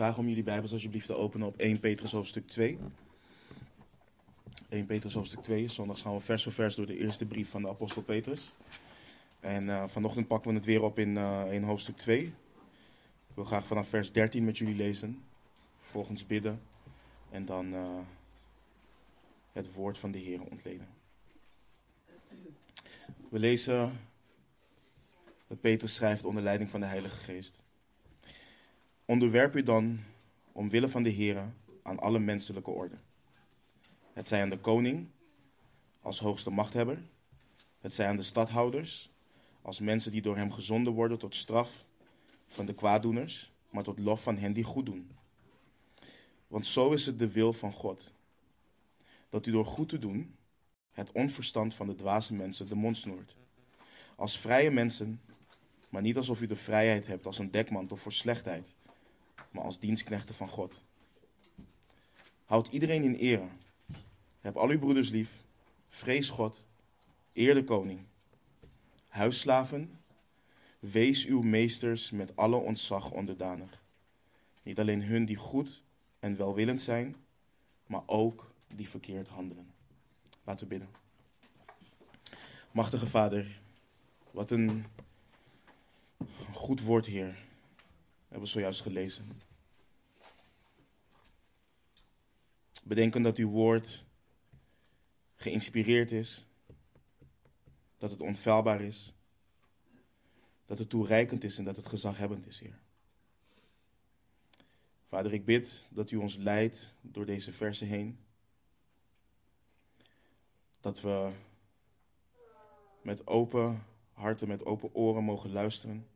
vragen om jullie Bijbels alsjeblieft te openen op 1 Petrus hoofdstuk 2. 1 Petrus hoofdstuk 2. Zondag gaan we vers voor vers door de eerste brief van de apostel Petrus. En uh, vanochtend pakken we het weer op in, uh, in hoofdstuk 2. Ik wil graag vanaf vers 13 met jullie lezen. Vervolgens bidden. En dan uh, het woord van de Heer ontleden. We lezen wat Petrus schrijft onder leiding van de Heilige Geest. Onderwerp u dan, omwille van de Heer, aan alle menselijke orde. Het zij aan de koning, als hoogste machthebber. Het zij aan de stadhouders, als mensen die door hem gezonden worden tot straf van de kwaaddoeners, maar tot lof van hen die goed doen. Want zo is het de wil van God, dat u door goed te doen het onverstand van de dwaze mensen de mond snoert. Als vrije mensen, maar niet alsof u de vrijheid hebt als een dekmantel voor slechtheid maar als dienstknechten van God. Houd iedereen in ere. Heb al uw broeders lief. Vrees God. Eer de koning. Huisslaven. Wees uw meesters met alle ontzag onderdanig. Niet alleen hun die goed en welwillend zijn, maar ook die verkeerd handelen. Laten we bidden. Machtige Vader, wat een goed woord, Heer hebben we zojuist gelezen. Bedenken dat uw woord geïnspireerd is, dat het onfeilbaar is, dat het toereikend is en dat het gezaghebbend is, Heer. Vader, ik bid dat u ons leidt door deze versen heen. Dat we met open harten, met open oren mogen luisteren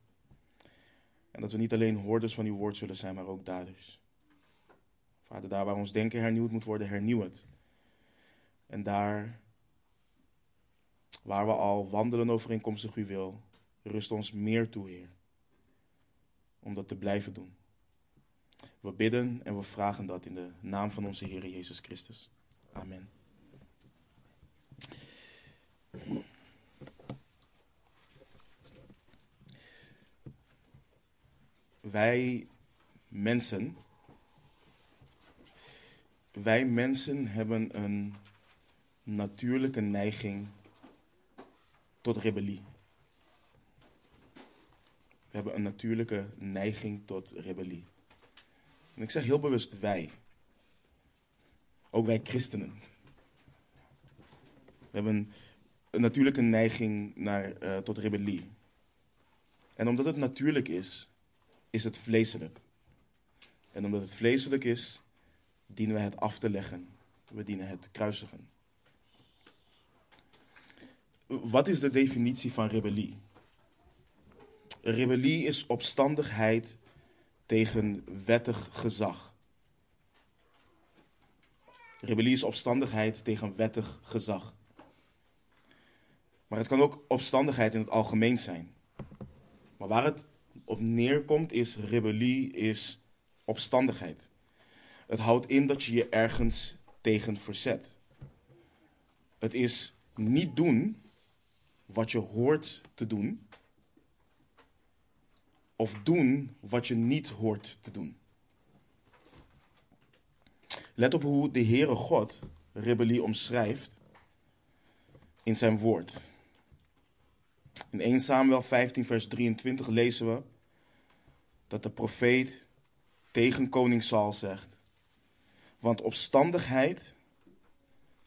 en dat we niet alleen hoorders van uw woord zullen zijn, maar ook daders. Vader, daar waar ons denken hernieuwd moet worden, hernieuw het. En daar waar we al wandelen overeenkomstig uw wil, rust ons meer toe, Heer. Om dat te blijven doen. We bidden en we vragen dat in de naam van onze Heer Jezus Christus. Amen. Wij mensen, wij mensen hebben een natuurlijke neiging tot rebellie. We hebben een natuurlijke neiging tot rebellie. En ik zeg heel bewust wij. Ook wij christenen. We hebben een natuurlijke neiging naar, uh, tot rebellie. En omdat het natuurlijk is, is het vleeselijk. En omdat het vleeselijk is, dienen we het af te leggen. We dienen het kruisigen. Wat is de definitie van rebellie? Rebellie is opstandigheid tegen wettig gezag. Rebellie is opstandigheid tegen wettig gezag. Maar het kan ook opstandigheid in het algemeen zijn. Maar waar het op neerkomt is rebellie, is opstandigheid. Het houdt in dat je je ergens tegen verzet. Het is niet doen wat je hoort te doen, of doen wat je niet hoort te doen. Let op hoe de Heere God rebellie omschrijft in zijn woord. In 1 Samuel 15, vers 23 lezen we dat de profeet tegen koning Saul zegt. Want opstandigheid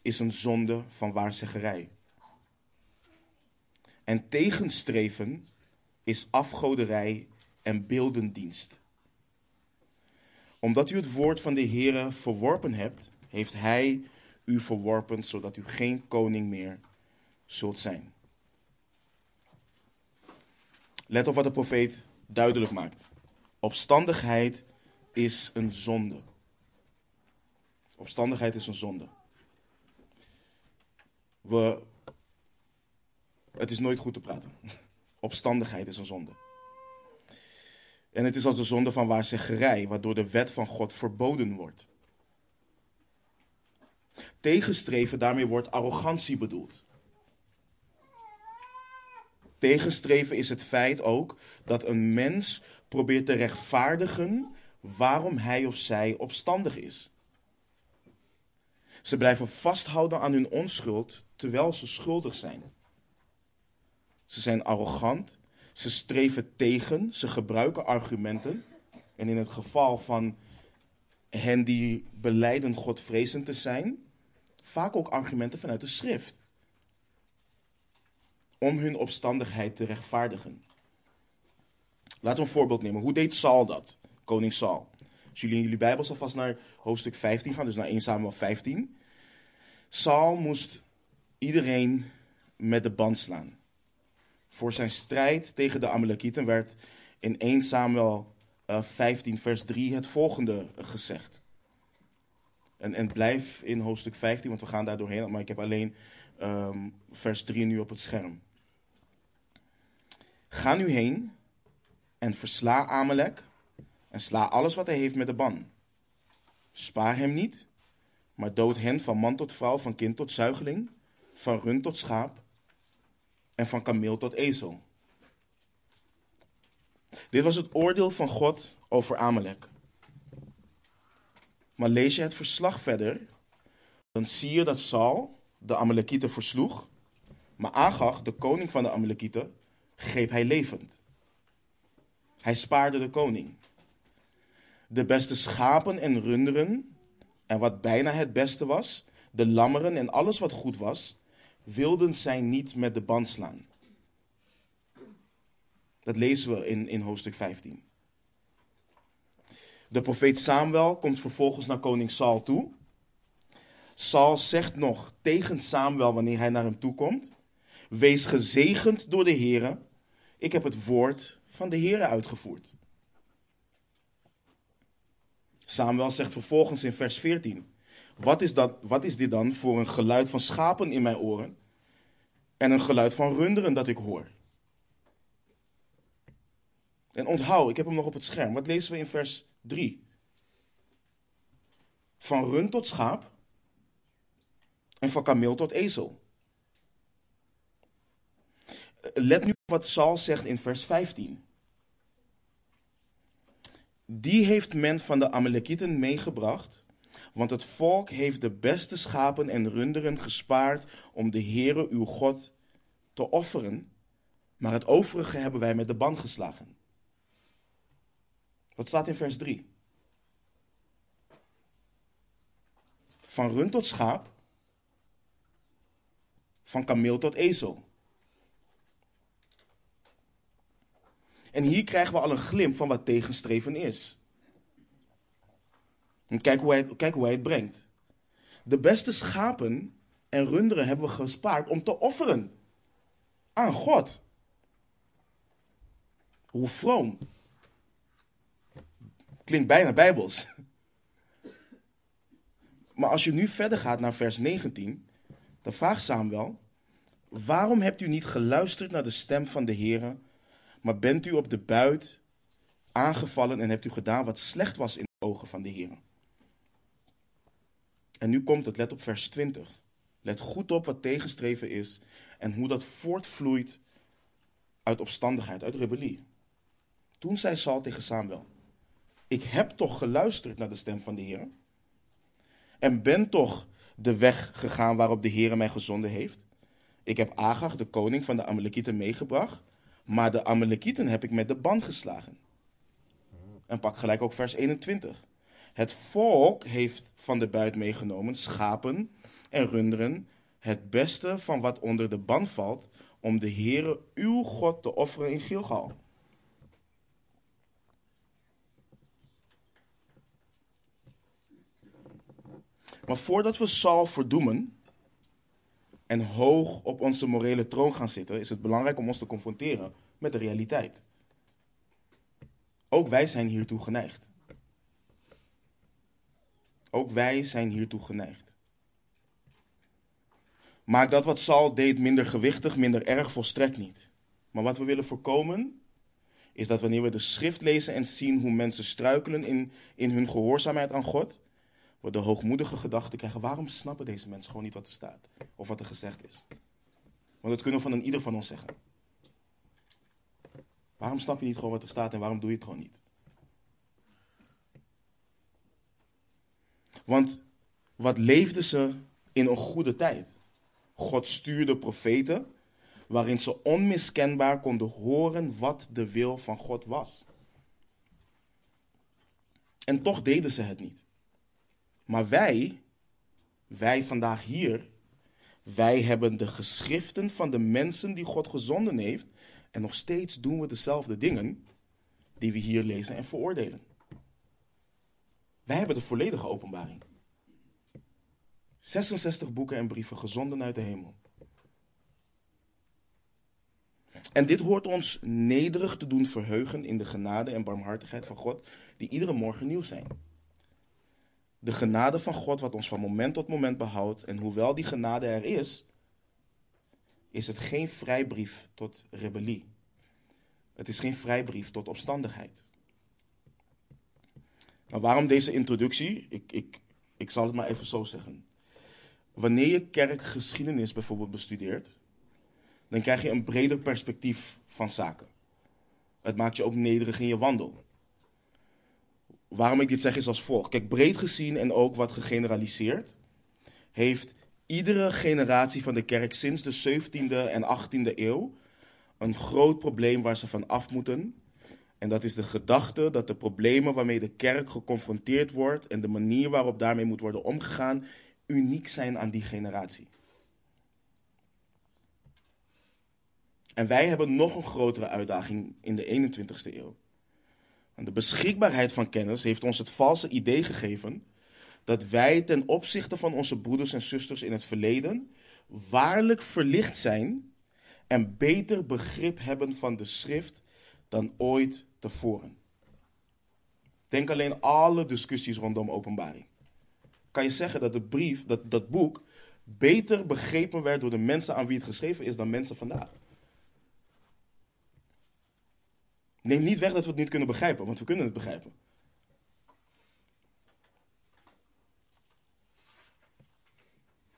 is een zonde van waarzeggerij. En tegenstreven is afgoderij en beeldendienst. Omdat u het woord van de Heere verworpen hebt, heeft hij u verworpen, zodat u geen koning meer zult zijn. Let op wat de profeet duidelijk maakt. Opstandigheid is een zonde. Opstandigheid is een zonde. We, het is nooit goed te praten. Opstandigheid is een zonde. En het is als de zonde van waarzeggerij, waardoor de wet van God verboden wordt. Tegenstreven, daarmee wordt arrogantie bedoeld. Tegenstreven is het feit ook dat een mens probeert te rechtvaardigen waarom hij of zij opstandig is. Ze blijven vasthouden aan hun onschuld terwijl ze schuldig zijn. Ze zijn arrogant, ze streven tegen, ze gebruiken argumenten. En in het geval van hen die beleiden Godvrezend te zijn, vaak ook argumenten vanuit de schrift. Om hun opstandigheid te rechtvaardigen. Laten we een voorbeeld nemen. Hoe deed Saul dat? Koning Saul. Als jullie in jullie Bijbels alvast naar hoofdstuk 15 gaan, dus naar 1 Samuel 15. Saul moest iedereen met de band slaan. Voor zijn strijd tegen de Amalekieten werd in 1 Samuel 15 eh, vers 3 het volgende gezegd. En, en blijf in hoofdstuk 15, want we gaan daar doorheen, maar ik heb alleen um, vers 3 nu op het scherm. Ga nu heen en versla Amalek en sla alles wat hij heeft met de ban. Spaar hem niet, maar dood hen van man tot vrouw, van kind tot zuigeling, van rund tot schaap en van kameel tot ezel. Dit was het oordeel van God over Amalek. Maar lees je het verslag verder, dan zie je dat Saul de Amalekieten versloeg, maar Agag, de koning van de Amalekieten, greep hij levend. Hij spaarde de koning. De beste schapen en runderen, en wat bijna het beste was, de lammeren en alles wat goed was, wilden zij niet met de band slaan. Dat lezen we in, in hoofdstuk 15. De profeet Samuel komt vervolgens naar koning Saul toe. Saul zegt nog tegen Samuel wanneer hij naar hem toe komt: Wees gezegend door de Heere. Ik heb het woord van de Heere uitgevoerd. Samuel zegt vervolgens in vers 14: wat is, dat, wat is dit dan voor een geluid van schapen in mijn oren en een geluid van runderen dat ik hoor? En onthoud, ik heb hem nog op het scherm. Wat lezen we in vers 3? Van rund tot schaap en van kameel tot ezel. Let nu op wat Saul zegt in vers 15. Die heeft men van de Amalekieten meegebracht, want het volk heeft de beste schapen en runderen gespaard om de Heere uw God te offeren, maar het overige hebben wij met de band geslagen. Wat staat in vers 3? Van rund tot schaap, van kameel tot ezel. En hier krijgen we al een glimp van wat tegenstreven is. En kijk hoe, hij, kijk hoe hij het brengt. De beste schapen en runderen hebben we gespaard om te offeren aan God. Hoe vroom. Klinkt bijna bijbels. Maar als je nu verder gaat naar vers 19, dan vraagt Samuel: Waarom hebt u niet geluisterd naar de stem van de Heer, maar bent u op de buit aangevallen en hebt u gedaan wat slecht was in de ogen van de Heer? En nu komt het, let op vers 20. Let goed op wat tegenstreven is en hoe dat voortvloeit uit opstandigheid, uit rebellie. Toen zei Saul tegen Samuel: Ik heb toch geluisterd naar de stem van de Heer? En ben toch de weg gegaan waarop de Heer mij gezonden heeft? Ik heb Agag, de koning van de Amalekieten, meegebracht, maar de Amalekieten heb ik met de band geslagen. En pak gelijk ook vers 21. Het volk heeft van de buit meegenomen schapen en runderen, het beste van wat onder de band valt, om de Heere uw God te offeren in Gilgal. Maar voordat we Saul verdoemen en hoog op onze morele troon gaan zitten, is het belangrijk om ons te confronteren met de realiteit. Ook wij zijn hiertoe geneigd. Ook wij zijn hiertoe geneigd. Maak dat wat Saul deed minder gewichtig, minder erg, volstrekt niet. Maar wat we willen voorkomen, is dat wanneer we de schrift lezen en zien hoe mensen struikelen in, in hun gehoorzaamheid aan God, we de hoogmoedige gedachte krijgen, waarom snappen deze mensen gewoon niet wat er staat? Of wat er gezegd is? Want dat kunnen we van een ieder van ons zeggen. Waarom snap je niet gewoon wat er staat en waarom doe je het gewoon niet? Want wat leefden ze in een goede tijd? God stuurde profeten waarin ze onmiskenbaar konden horen wat de wil van God was. En toch deden ze het niet. Maar wij, wij vandaag hier, wij hebben de geschriften van de mensen die God gezonden heeft. En nog steeds doen we dezelfde dingen die we hier lezen en veroordelen. Wij hebben de volledige openbaring. 66 boeken en brieven gezonden uit de hemel. En dit hoort ons nederig te doen verheugen in de genade en barmhartigheid van God, die iedere morgen nieuw zijn. De genade van God, wat ons van moment tot moment behoudt, en hoewel die genade er is, is het geen vrijbrief tot rebellie. Het is geen vrijbrief tot opstandigheid. Nou, waarom deze introductie? Ik, ik, ik zal het maar even zo zeggen. Wanneer je kerkgeschiedenis bijvoorbeeld bestudeert, dan krijg je een breder perspectief van zaken. Het maakt je ook nederig in je wandel. Waarom ik dit zeg is als volgt. Kijk, breed gezien en ook wat gegeneraliseerd, heeft iedere generatie van de kerk sinds de 17e en 18e eeuw een groot probleem waar ze van af moeten. En dat is de gedachte dat de problemen waarmee de kerk geconfronteerd wordt en de manier waarop daarmee moet worden omgegaan, uniek zijn aan die generatie. En wij hebben nog een grotere uitdaging in de 21ste eeuw. De beschikbaarheid van kennis heeft ons het valse idee gegeven dat wij ten opzichte van onze broeders en zusters in het verleden waarlijk verlicht zijn en beter begrip hebben van de schrift dan ooit tevoren. Denk alleen alle discussies rondom openbaring. Kan je zeggen dat de brief, dat, dat boek, beter begrepen werd door de mensen aan wie het geschreven is dan mensen vandaag? Neem niet weg dat we het niet kunnen begrijpen, want we kunnen het begrijpen.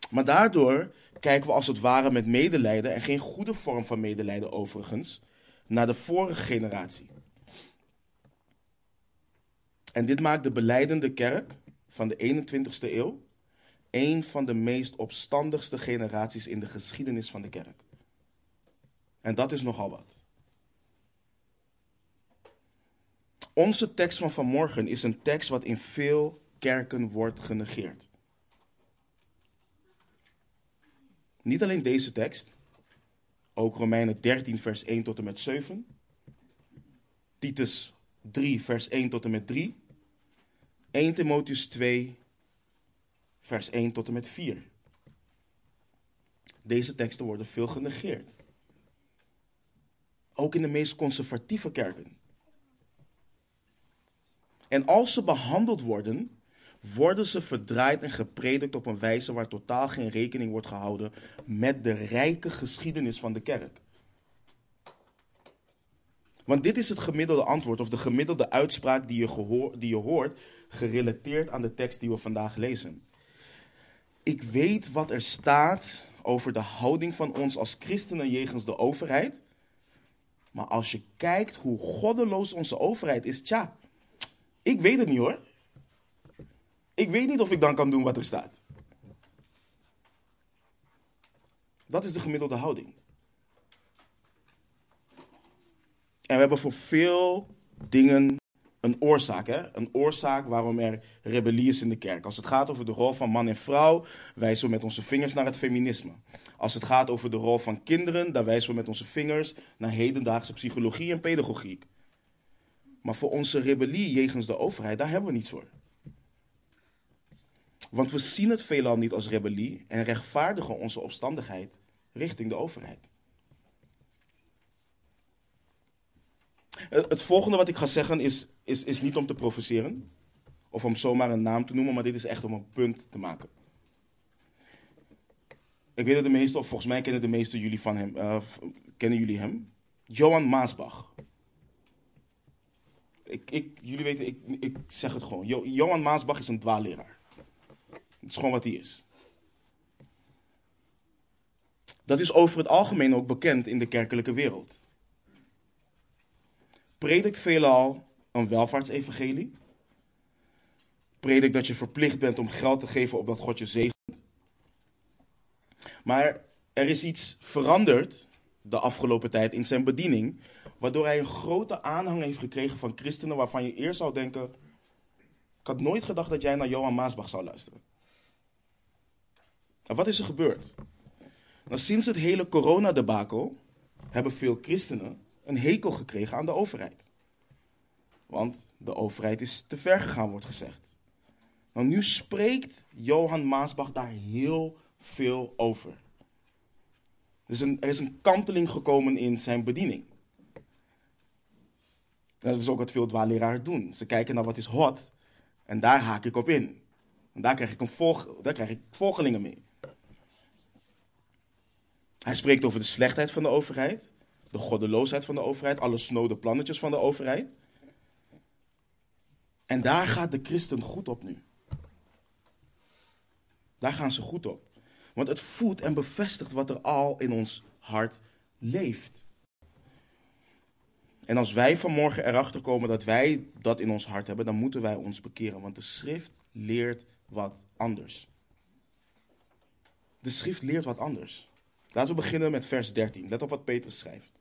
Maar daardoor kijken we als het ware met medelijden, en geen goede vorm van medelijden overigens, naar de vorige generatie. En dit maakt de beleidende kerk van de 21ste eeuw een van de meest opstandigste generaties in de geschiedenis van de kerk. En dat is nogal wat. Onze tekst van vanmorgen is een tekst wat in veel kerken wordt genegeerd. Niet alleen deze tekst, ook Romeinen 13, vers 1 tot en met 7, Titus 3, vers 1 tot en met 3, 1 Timotheus 2, vers 1 tot en met 4. Deze teksten worden veel genegeerd. Ook in de meest conservatieve kerken. En als ze behandeld worden, worden ze verdraaid en gepredikt op een wijze waar totaal geen rekening wordt gehouden met de rijke geschiedenis van de kerk. Want dit is het gemiddelde antwoord of de gemiddelde uitspraak die je, gehoor, die je hoort, gerelateerd aan de tekst die we vandaag lezen. Ik weet wat er staat over de houding van ons als christenen jegens de overheid. Maar als je kijkt hoe goddeloos onze overheid is, tja, ik weet het niet hoor. Ik weet niet of ik dan kan doen wat er staat. Dat is de gemiddelde houding. En we hebben voor veel dingen een oorzaak. Hè? Een oorzaak waarom er rebellie is in de kerk. Als het gaat over de rol van man en vrouw, wijzen we met onze vingers naar het feminisme. Als het gaat over de rol van kinderen, dan wijzen we met onze vingers naar hedendaagse psychologie en pedagogiek. Maar voor onze rebellie jegens de overheid, daar hebben we niets voor. Want we zien het veelal niet als rebellie en rechtvaardigen onze opstandigheid richting de overheid. Het volgende wat ik ga zeggen is, is, is niet om te provoceren of om zomaar een naam te noemen, maar dit is echt om een punt te maken. Ik weet dat de meeste, of volgens mij kennen de meeste jullie van hem, uh, kennen jullie hem. Johan Maasbach. Ik, ik, jullie weten, ik, ik zeg het gewoon. Jo, Johan Maasbach is een dwaalleraar. Het is gewoon wat hij is. Dat is over het algemeen ook bekend in de kerkelijke wereld. Predikt veelal een welvaartsevangelie. predik dat je verplicht bent om geld te geven opdat God je zegent. Maar er is iets veranderd de afgelopen tijd in zijn bediening, waardoor hij een grote aanhang heeft gekregen van christenen waarvan je eerst zou denken, ik had nooit gedacht dat jij naar Johan Maasbach zou luisteren. En wat is er gebeurd? Nou, sinds het hele coronadebakel hebben veel christenen een hekel gekregen aan de overheid. Want de overheid is te ver gegaan, wordt gezegd. Nou, nu spreekt Johan Maasbach daar heel veel over. Dus er is een kanteling gekomen in zijn bediening. En dat is ook wat veel dwaalleraren doen. Ze kijken naar wat is hot en daar haak ik op in. En daar krijg ik, een volg, daar krijg ik volgelingen mee. Hij spreekt over de slechtheid van de overheid, de goddeloosheid van de overheid, alle snode plannetjes van de overheid. En daar gaat de christen goed op nu. Daar gaan ze goed op. Want het voedt en bevestigt wat er al in ons hart leeft. En als wij vanmorgen erachter komen dat wij dat in ons hart hebben, dan moeten wij ons bekeren. Want de schrift leert wat anders. De schrift leert wat anders. Laten we beginnen met vers 13. Let op wat Petrus schrijft.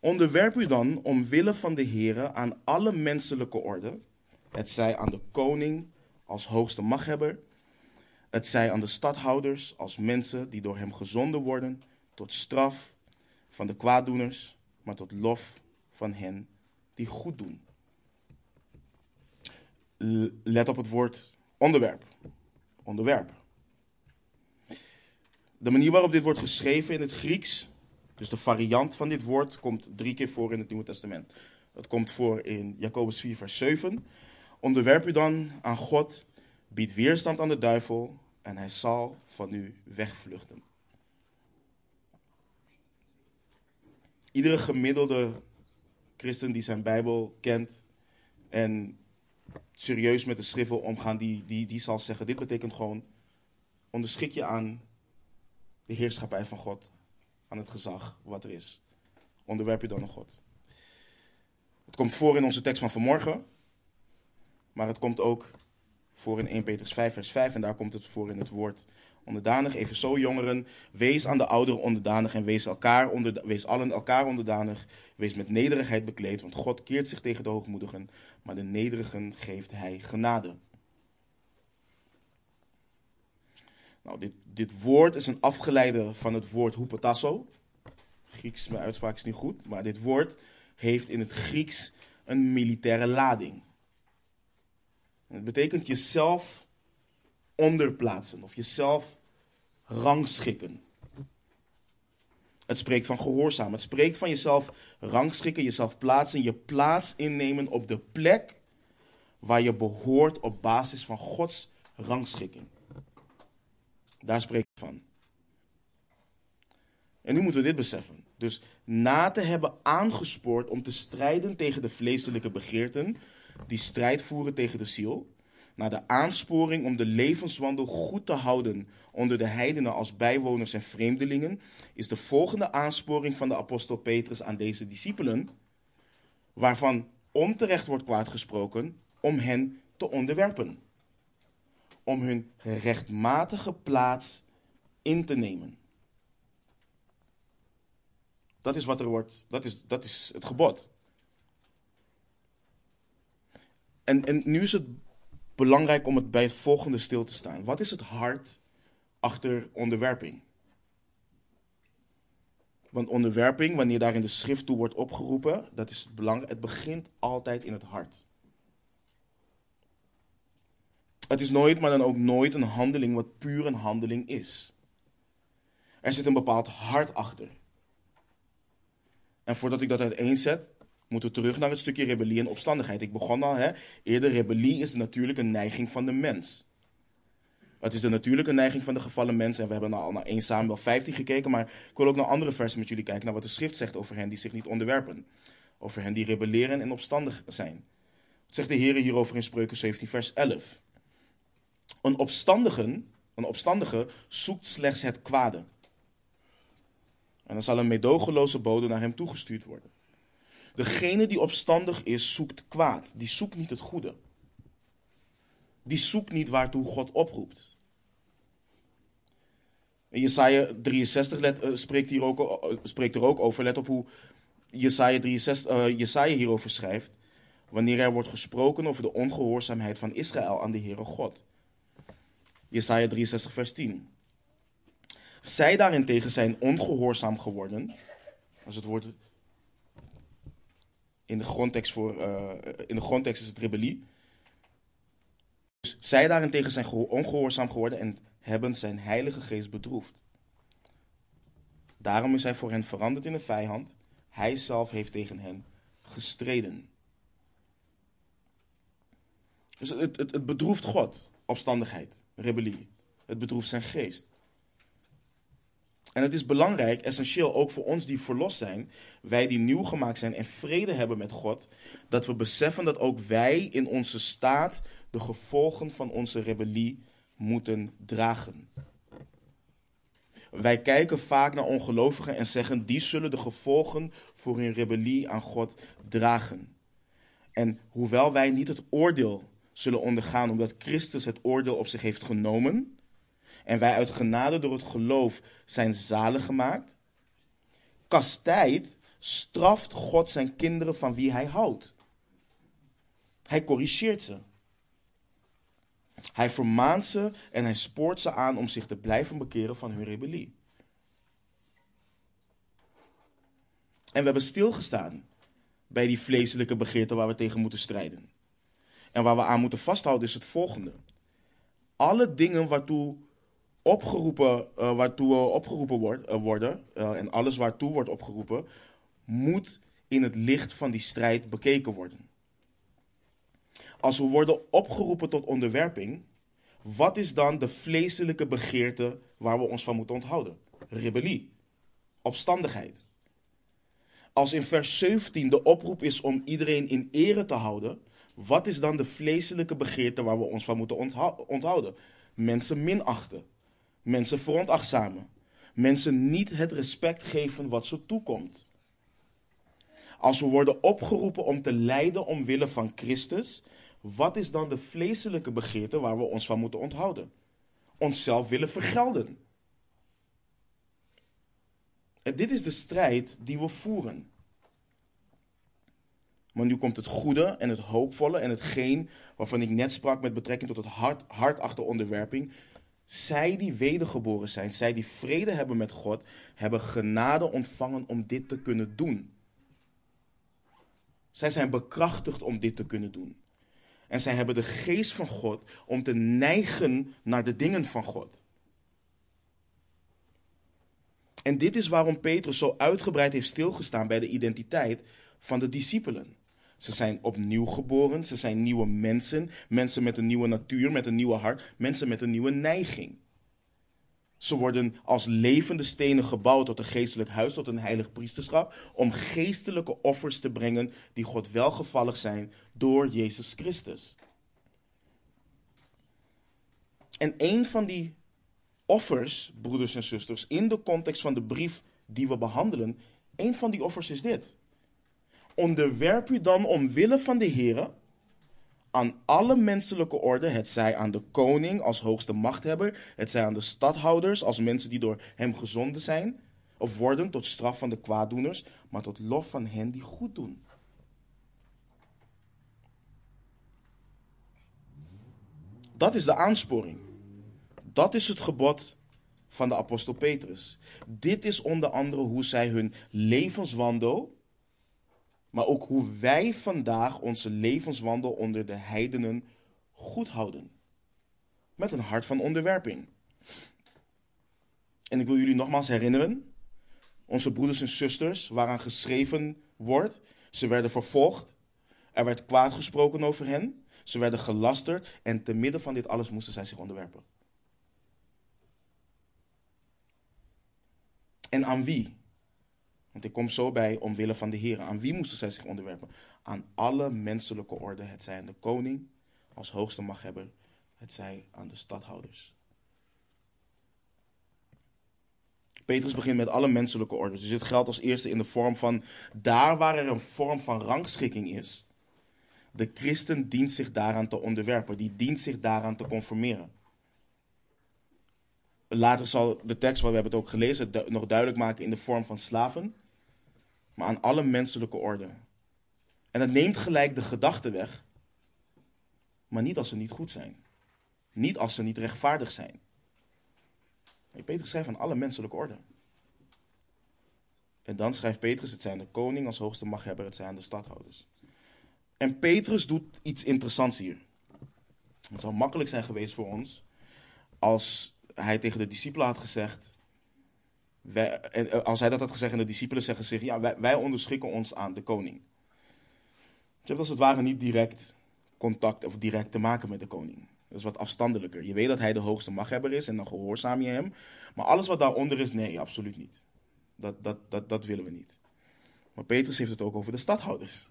Onderwerp u dan omwille van de Here aan alle menselijke orde, het zij aan de koning als hoogste machthebber, het zij aan de stadhouders als mensen die door hem gezonden worden tot straf van de kwaaddoeners, maar tot lof van hen die goed doen. Let op het woord onderwerp. Onderwerp. De manier waarop dit wordt geschreven in het Grieks, dus de variant van dit woord, komt drie keer voor in het Nieuwe Testament. Het komt voor in Jacobus 4, vers 7. Onderwerp u dan aan God, bied weerstand aan de duivel en hij zal van u wegvluchten. Iedere gemiddelde christen die zijn Bijbel kent en serieus met de schrift wil omgaan, die, die, die zal zeggen: Dit betekent gewoon onderschik je aan de heerschappij van God, aan het gezag wat er is. Onderwerp je dan aan God. Het komt voor in onze tekst van vanmorgen, maar het komt ook voor in 1 Petrus 5, vers 5. En daar komt het voor in het woord onderdanig. Even zo, jongeren. Wees aan de ouderen onderdanig en wees, elkaar onder, wees allen elkaar onderdanig. Wees met nederigheid bekleed, want God keert zich tegen de hoogmoedigen, maar de nederigen geeft hij genade. Nou, dit, dit woord is een afgeleide van het woord hupotasso. Grieks, mijn uitspraak is niet goed, maar dit woord heeft in het Grieks een militaire lading. Het betekent jezelf onderplaatsen of jezelf rangschikken. Het spreekt van gehoorzaam. Het spreekt van jezelf rangschikken, jezelf plaatsen, je plaats innemen op de plek waar je behoort op basis van Gods rangschikking. Daar spreekt van. En nu moeten we dit beseffen. Dus na te hebben aangespoord om te strijden tegen de vleeselijke begeerten, die strijd voeren tegen de ziel, naar de aansporing om de levenswandel goed te houden onder de heidenen als bijwoners en vreemdelingen, is de volgende aansporing van de apostel Petrus aan deze discipelen, waarvan onterecht wordt kwaadgesproken, om hen te onderwerpen. Om hun rechtmatige plaats in te nemen. Dat is wat er wordt, dat is, dat is het gebod. En, en nu is het belangrijk om het bij het volgende stil te staan. Wat is het hart achter onderwerping? Want onderwerping, wanneer daar in de schrift toe wordt opgeroepen, dat is belangrijk. Het begint altijd in het hart. Het is nooit, maar dan ook nooit een handeling wat puur een handeling is. Er zit een bepaald hart achter. En voordat ik dat uiteenzet, moeten terug naar het stukje rebellie en opstandigheid. Ik begon al, hè, eerder rebellie is de natuurlijke neiging van de mens. Het is de natuurlijke neiging van de gevallen mens. En we hebben al naar 1 Samuel 15 gekeken, maar ik wil ook naar andere versen met jullie kijken, naar wat de schrift zegt over hen die zich niet onderwerpen. Over hen die rebelleren en opstandig zijn. Wat zegt de Heer hierover in Spreuken 17, vers 11? Een opstandige, een opstandige zoekt slechts het kwade. En dan zal een medogeloze bode naar hem toegestuurd worden. Degene die opstandig is, zoekt kwaad. Die zoekt niet het goede. die zoekt niet waartoe God oproept. Jesaja 63 let, uh, spreekt, hier ook, uh, spreekt er ook over. Let op hoe Jesaja, 63, uh, Jesaja hierover schrijft. Wanneer er wordt gesproken over de ongehoorzaamheid van Israël aan de Heere God. Jesaja 63 vers 10. Zij daarentegen zijn ongehoorzaam geworden. Als het woord in de grondtekst, voor, uh, in de is het rebellie. Dus zij daarentegen zijn ongehoorzaam geworden en hebben zijn heilige geest bedroefd. Daarom is hij voor hen veranderd in een vijand. Hij zelf heeft tegen hen gestreden. Dus het, het, het bedroeft God, opstandigheid, rebellie. Het bedroeft zijn geest. En het is belangrijk, essentieel ook voor ons die verlost zijn, wij die nieuw gemaakt zijn en vrede hebben met God, dat we beseffen dat ook wij in onze staat de gevolgen van onze rebellie moeten dragen. Wij kijken vaak naar ongelovigen en zeggen, die zullen de gevolgen voor hun rebellie aan God dragen. En hoewel wij niet het oordeel zullen ondergaan omdat Christus het oordeel op zich heeft genomen, en wij uit genade door het geloof zijn zalig gemaakt, kastijdt, straft God zijn kinderen van wie hij houdt. Hij corrigeert ze. Hij vermaant ze en hij spoort ze aan om zich te blijven bekeren van hun rebellie. En we hebben stilgestaan bij die vleeselijke begeerten waar we tegen moeten strijden. En waar we aan moeten vasthouden is het volgende. Alle dingen waartoe opgeroepen, uh, waartoe uh, opgeroepen wordt, uh, worden, en alles waartoe wordt opgeroepen, moet in het licht van die strijd bekeken worden. Als we worden opgeroepen tot onderwerping, wat is dan de vleeselijke begeerte waar we ons van moeten onthouden? Rebellie, opstandigheid. Als in vers 17 de oproep is om iedereen in ere te houden, wat is dan de vleeselijke begeerte waar we ons van moeten onthouden? Mensen minachten, mensen veronachtzamen, mensen niet het respect geven wat ze toekomt. Als we worden opgeroepen om te lijden omwille van Christus, wat is dan de vleeselijke begeerte waar we ons van moeten onthouden? Onszelf willen vergelden. En dit is de strijd die we voeren. Maar nu komt het goede en het hoopvolle en hetgeen waarvan ik net sprak met betrekking tot het hart, hart achter onderwerping. Zij die wedergeboren zijn, zij die vrede hebben met God, hebben genade ontvangen om dit te kunnen doen. Zij zijn bekrachtigd om dit te kunnen doen. En zij hebben de geest van God om te neigen naar de dingen van God. En dit is waarom Petrus zo uitgebreid heeft stilgestaan bij de identiteit van de discipelen. Ze zijn opnieuw geboren, ze zijn nieuwe mensen, mensen met een nieuwe natuur, met een nieuwe hart, mensen met een nieuwe neiging. Ze worden als levende stenen gebouwd tot een geestelijk huis, tot een heilig priesterschap, om geestelijke offers te brengen die God welgevallig zijn door Jezus Christus. En een van die offers, broeders en zusters, in de context van de brief die we behandelen, een van die offers is dit. Onderwerp u dan omwille van de Heer aan alle menselijke orde, het zij aan de koning als hoogste machthebber, het zij aan de stadhouders als mensen die door hem gezonden zijn, of worden tot straf van de kwaaddoeners, maar tot lof van hen die goed doen. Dat is de aansporing. Dat is het gebod van de apostel Petrus. Dit is onder andere hoe zij hun levenswandel maar ook hoe wij vandaag onze levenswandel onder de heidenen goed houden. Met een hart van onderwerping. En ik wil jullie nogmaals herinneren, onze broeders en zusters waaraan geschreven wordt, ze werden vervolgd, er werd kwaad gesproken over hen, ze werden gelasterd en te midden van dit alles moesten zij zich onderwerpen. En aan wie? Want ik kom zo bij omwille van de Heer. Aan wie moesten zij zich onderwerpen? Aan alle menselijke orde. Het zij aan de koning als hoogste machthebber. Het zij aan de stadhouders. Petrus begint met alle menselijke orde. Dus dit geldt als eerste in de vorm van daar waar er een vorm van rangschikking is. De christen dient zich daaraan te onderwerpen, die dient zich daaraan te conformeren. Later zal de tekst, waar we hebben het ook gelezen, nog duidelijk maken in de vorm van slaven, maar aan alle menselijke orde. En dat neemt gelijk de gedachte weg, maar niet als ze niet goed zijn. Niet als ze niet rechtvaardig zijn. Petrus schrijft aan alle menselijke orde. En dan schrijft Petrus, het zijn de koning als hoogste machthebber, het zijn de stadhouders. En Petrus doet iets interessants hier. Het zou makkelijk zijn geweest voor ons als hij tegen de discipelen had gezegd. En eh, als hij dat had gezegd en de discipelen zeggen zich, ja, wij, wij onderschikken ons aan de koning. Je hebt als het ware niet direct contact of direct te maken met de koning. Dat is wat afstandelijker. Je weet dat hij de hoogste machthebber is en dan gehoorzaam je hem. Maar alles wat daaronder is, nee, absoluut niet. Dat, dat, dat, dat willen we niet. Maar Petrus heeft het ook over de stadhouders.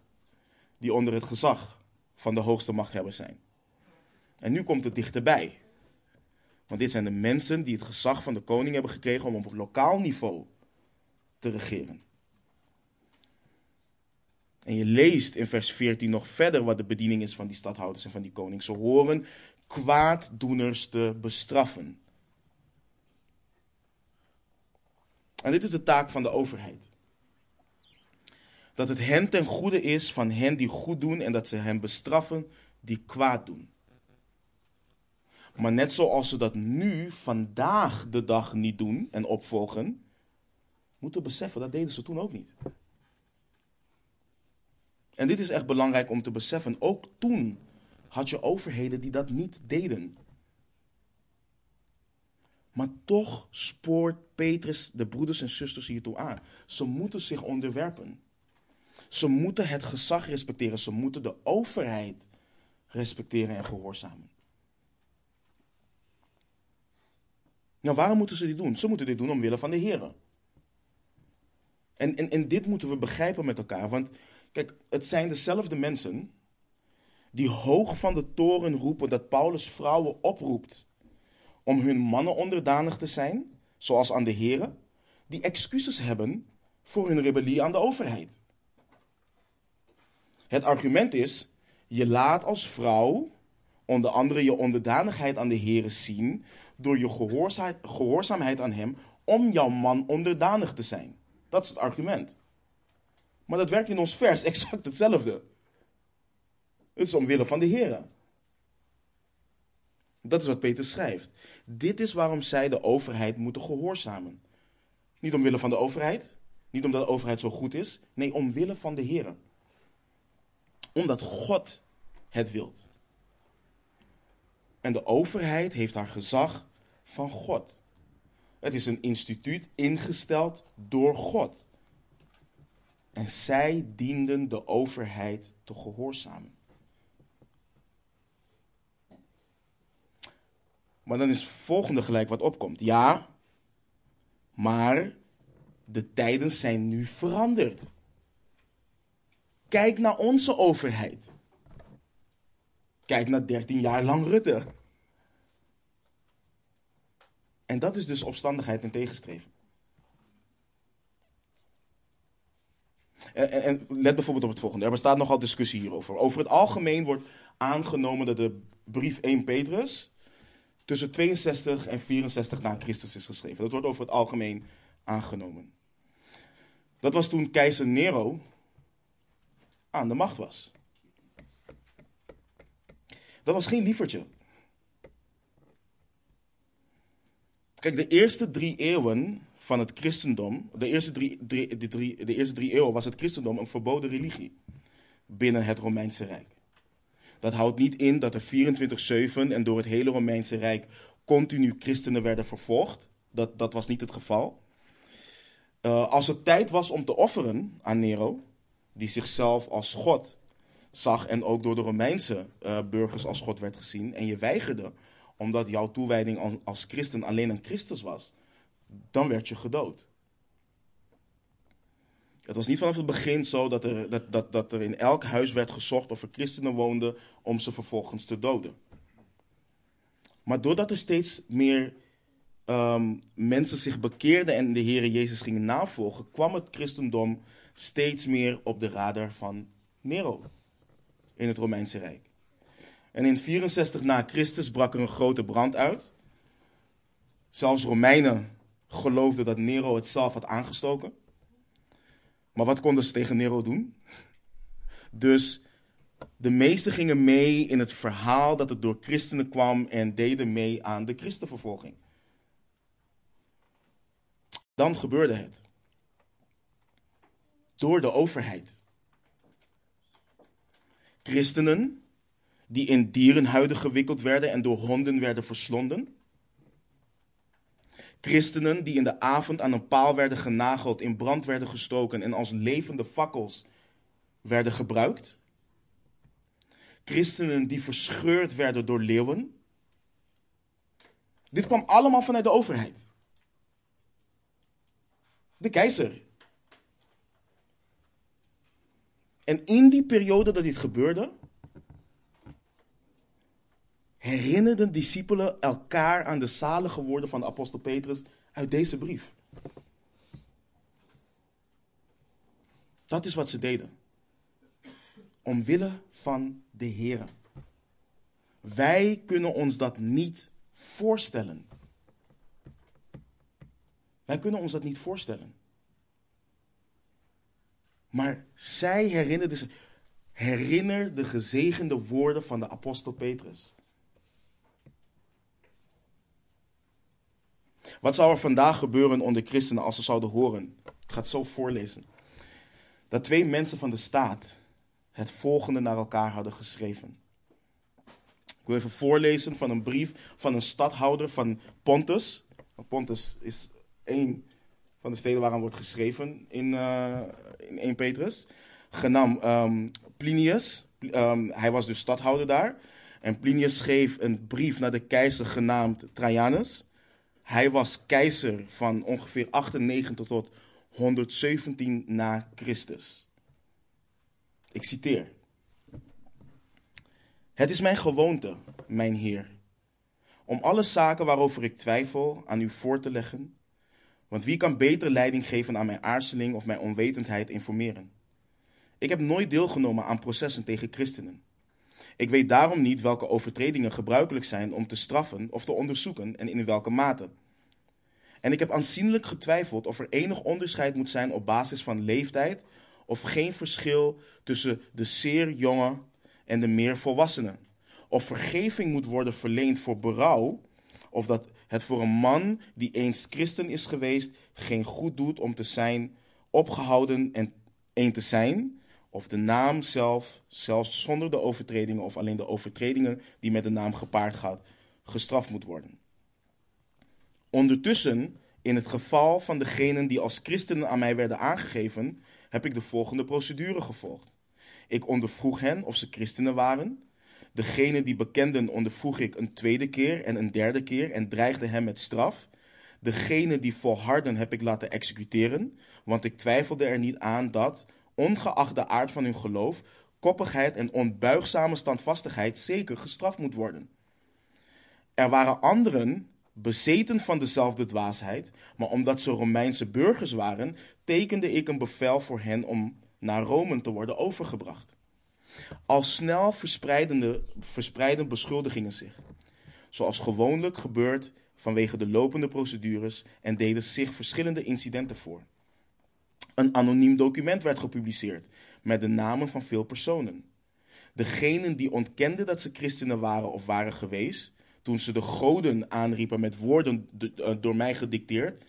Die onder het gezag van de hoogste machthebber zijn. En nu komt het dichterbij. Want dit zijn de mensen die het gezag van de koning hebben gekregen om op lokaal niveau te regeren. En je leest in vers 14 nog verder wat de bediening is van die stadhouders en van die koning. Ze horen kwaaddoeners te bestraffen. En dit is de taak van de overheid. Dat het hen ten goede is van hen die goed doen en dat ze hen bestraffen die kwaad doen. Maar net zoals ze dat nu, vandaag de dag niet doen en opvolgen, moeten beseffen, dat deden ze toen ook niet. En dit is echt belangrijk om te beseffen. Ook toen had je overheden die dat niet deden. Maar toch spoort Petrus de broeders en zusters hiertoe aan. Ze moeten zich onderwerpen. Ze moeten het gezag respecteren. Ze moeten de overheid respecteren en gehoorzamen. Nou, waarom moeten ze dit doen? Ze moeten dit doen omwille van de Heer. En, en, en dit moeten we begrijpen met elkaar. Want kijk, het zijn dezelfde mensen die hoog van de toren roepen dat Paulus vrouwen oproept om hun mannen onderdanig te zijn, zoals aan de heren, die excuses hebben voor hun rebellie aan de overheid. Het argument is, je laat als vrouw onder andere je onderdanigheid aan de heren zien door je gehoorzaamheid aan hem om jouw man onderdanig te zijn. Dat is het argument. Maar dat werkt in ons vers exact hetzelfde. Het is omwille van de heren. Dat is wat Peter schrijft. Dit is waarom zij de overheid moeten gehoorzamen. Niet omwille van de overheid, niet omdat de overheid zo goed is, nee, omwille van de Heer. Omdat God het wilt. En de overheid heeft haar gezag van God. Het is een instituut ingesteld door God. En zij dienden de overheid te gehoorzamen. Maar dan is het volgende gelijk wat opkomt. Ja, maar de tijden zijn nu veranderd. Kijk naar onze overheid. Kijk naar 13 jaar lang Rutte. En dat is dus opstandigheid en tegenstreven. En, en, let bijvoorbeeld op het volgende. Er bestaat nogal discussie hierover. Over het algemeen wordt aangenomen dat de brief 1 Petrus tussen 62 en 64 na Christus is geschreven. Dat wordt over het algemeen aangenomen. Dat was toen keizer Nero aan de macht was. Dat was geen lievertje. Kijk, de eerste drie eeuwen van het christendom, de eerste drie, de, drie, de eerste drie eeuwen was het christendom een verboden religie binnen het Romeinse Rijk. Dat houdt niet in dat er 24-7 en door het hele Romeinse Rijk continu christenen werden vervolgd. Dat, dat was niet het geval. Uh, als het tijd was om te offeren aan Nero, die zichzelf als God zag en ook door de Romeinse uh, burgers als God werd gezien, en je weigerde omdat jouw toewijding als christen alleen aan Christus was, dan werd je gedood. Het was niet vanaf het begin zo dat er, dat, dat, dat er in elk huis werd gezocht of er christenen woonden om ze vervolgens te doden. Maar doordat er steeds meer ehm, mensen zich bekeerden en de Heer Jezus gingen navolgen, kwam het christendom steeds meer op de radar van Nero. in het Romeinse Rijk. En in 64 na Christus brak er een grote brand uit. Zelfs Romeinen geloofden dat Nero het zelf had aangestoken. Maar wat konden ze tegen Nero doen? Dus de meesten gingen mee in het verhaal dat het door christenen kwam en deden mee aan de christenvervolging. Dan gebeurde het. Door de overheid. Christenen die in dierenhuiden gewikkeld werden en door honden werden verslonden. Christenen die in de avond aan een paal werden genageld, in brand werden gestoken en als levende fakkels werden gebruikt. Christenen die verscheurd werden door leeuwen. Dit kwam allemaal vanuit de overheid. De keizer. En in die periode dat dit gebeurde, herinnerden discipelen elkaar aan de zalige woorden van de apostel Petrus uit deze brief. Dat is wat ze deden. Omwille van de Heer. Wij kunnen ons dat niet voorstellen. Wij kunnen ons dat niet voorstellen. Maar zij herinnerden zich. Herinner de gezegende woorden van de apostel Petrus. Wat zou er vandaag gebeuren onder christenen als ze zouden horen? Ik ga het zo voorlezen. Dat twee mensen van de staat het volgende naar elkaar hadden geschreven. Ik wil even voorlezen van een brief van een stadhouder van Pontus. Pontus is een van de steden waaraan wordt geschreven in, uh, in 1 Petrus. Genaamd um, Plinius. Um, hij was dus stadhouder daar. En Plinius schreef een brief naar de keizer genaamd Trajanus. Hij was keizer van ongeveer 98 tot 117 na Christus. Ik citeer. Het is mijn gewoonte, mijn Heer, om alle zaken waarover ik twijfel aan u voor te leggen. Want wie kan beter leiding geven aan mijn aarzeling of mijn onwetendheid informeren? Ik heb nooit deelgenomen aan processen tegen christenen. Ik weet daarom niet welke overtredingen gebruikelijk zijn om te straffen of te onderzoeken en in welke mate. En ik heb aanzienlijk getwijfeld of er enig onderscheid moet zijn op basis van leeftijd of geen verschil tussen de zeer jonge en de meer volwassenen. Of vergeving moet worden verleend voor berouw, of dat het voor een man die eens christen is geweest geen goed doet om te zijn opgehouden en een te zijn, of de naam zelf, zelfs zonder de overtredingen of alleen de overtredingen die met de naam gepaard gaat, gestraft moet worden. Ondertussen, in het geval van degenen die als christenen aan mij werden aangegeven, heb ik de volgende procedure gevolgd. Ik ondervroeg hen of ze christenen waren. Degene die bekenden ondervroeg ik een tweede keer en een derde keer en dreigde hem met straf. Degene die volharden heb ik laten executeren, want ik twijfelde er niet aan dat, ongeacht de aard van hun geloof, koppigheid en onbuigzame standvastigheid zeker gestraft moet worden. Er waren anderen bezeten van dezelfde dwaasheid, maar omdat ze Romeinse burgers waren, tekende ik een bevel voor hen om naar Rome te worden overgebracht. Al snel verspreiden beschuldigingen zich, zoals gewoonlijk gebeurt vanwege de lopende procedures en deden zich verschillende incidenten voor. Een anoniem document werd gepubliceerd met de namen van veel personen. Degenen die ontkenden dat ze christenen waren of waren geweest, toen ze de goden aanriepen met woorden eh, door mij gedicteerd,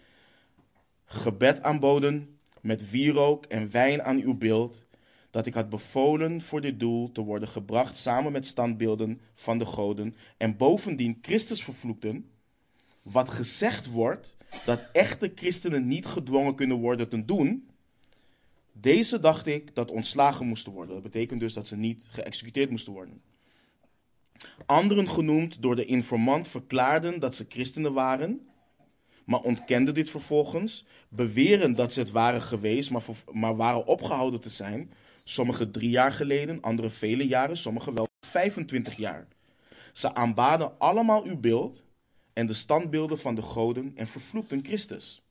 gebed aanboden met wierook en wijn aan uw beeld, dat ik had bevolen voor dit doel te worden gebracht samen met standbeelden van de goden en bovendien Christus vervloekten, wat gezegd wordt dat echte christenen niet gedwongen kunnen worden te doen, deze dacht ik dat ontslagen moesten worden. Dat betekent dus dat ze niet geëxecuteerd moesten worden. Anderen genoemd door de informant verklaarden dat ze christenen waren, maar ontkenden dit vervolgens, beweren dat ze het waren geweest, maar, maar waren opgehouden te zijn. Sommigen drie jaar geleden, anderen vele jaren, sommigen wel 25 jaar. Ze aanbaden allemaal uw beeld en de standbeelden van de goden en vervloekten Christus.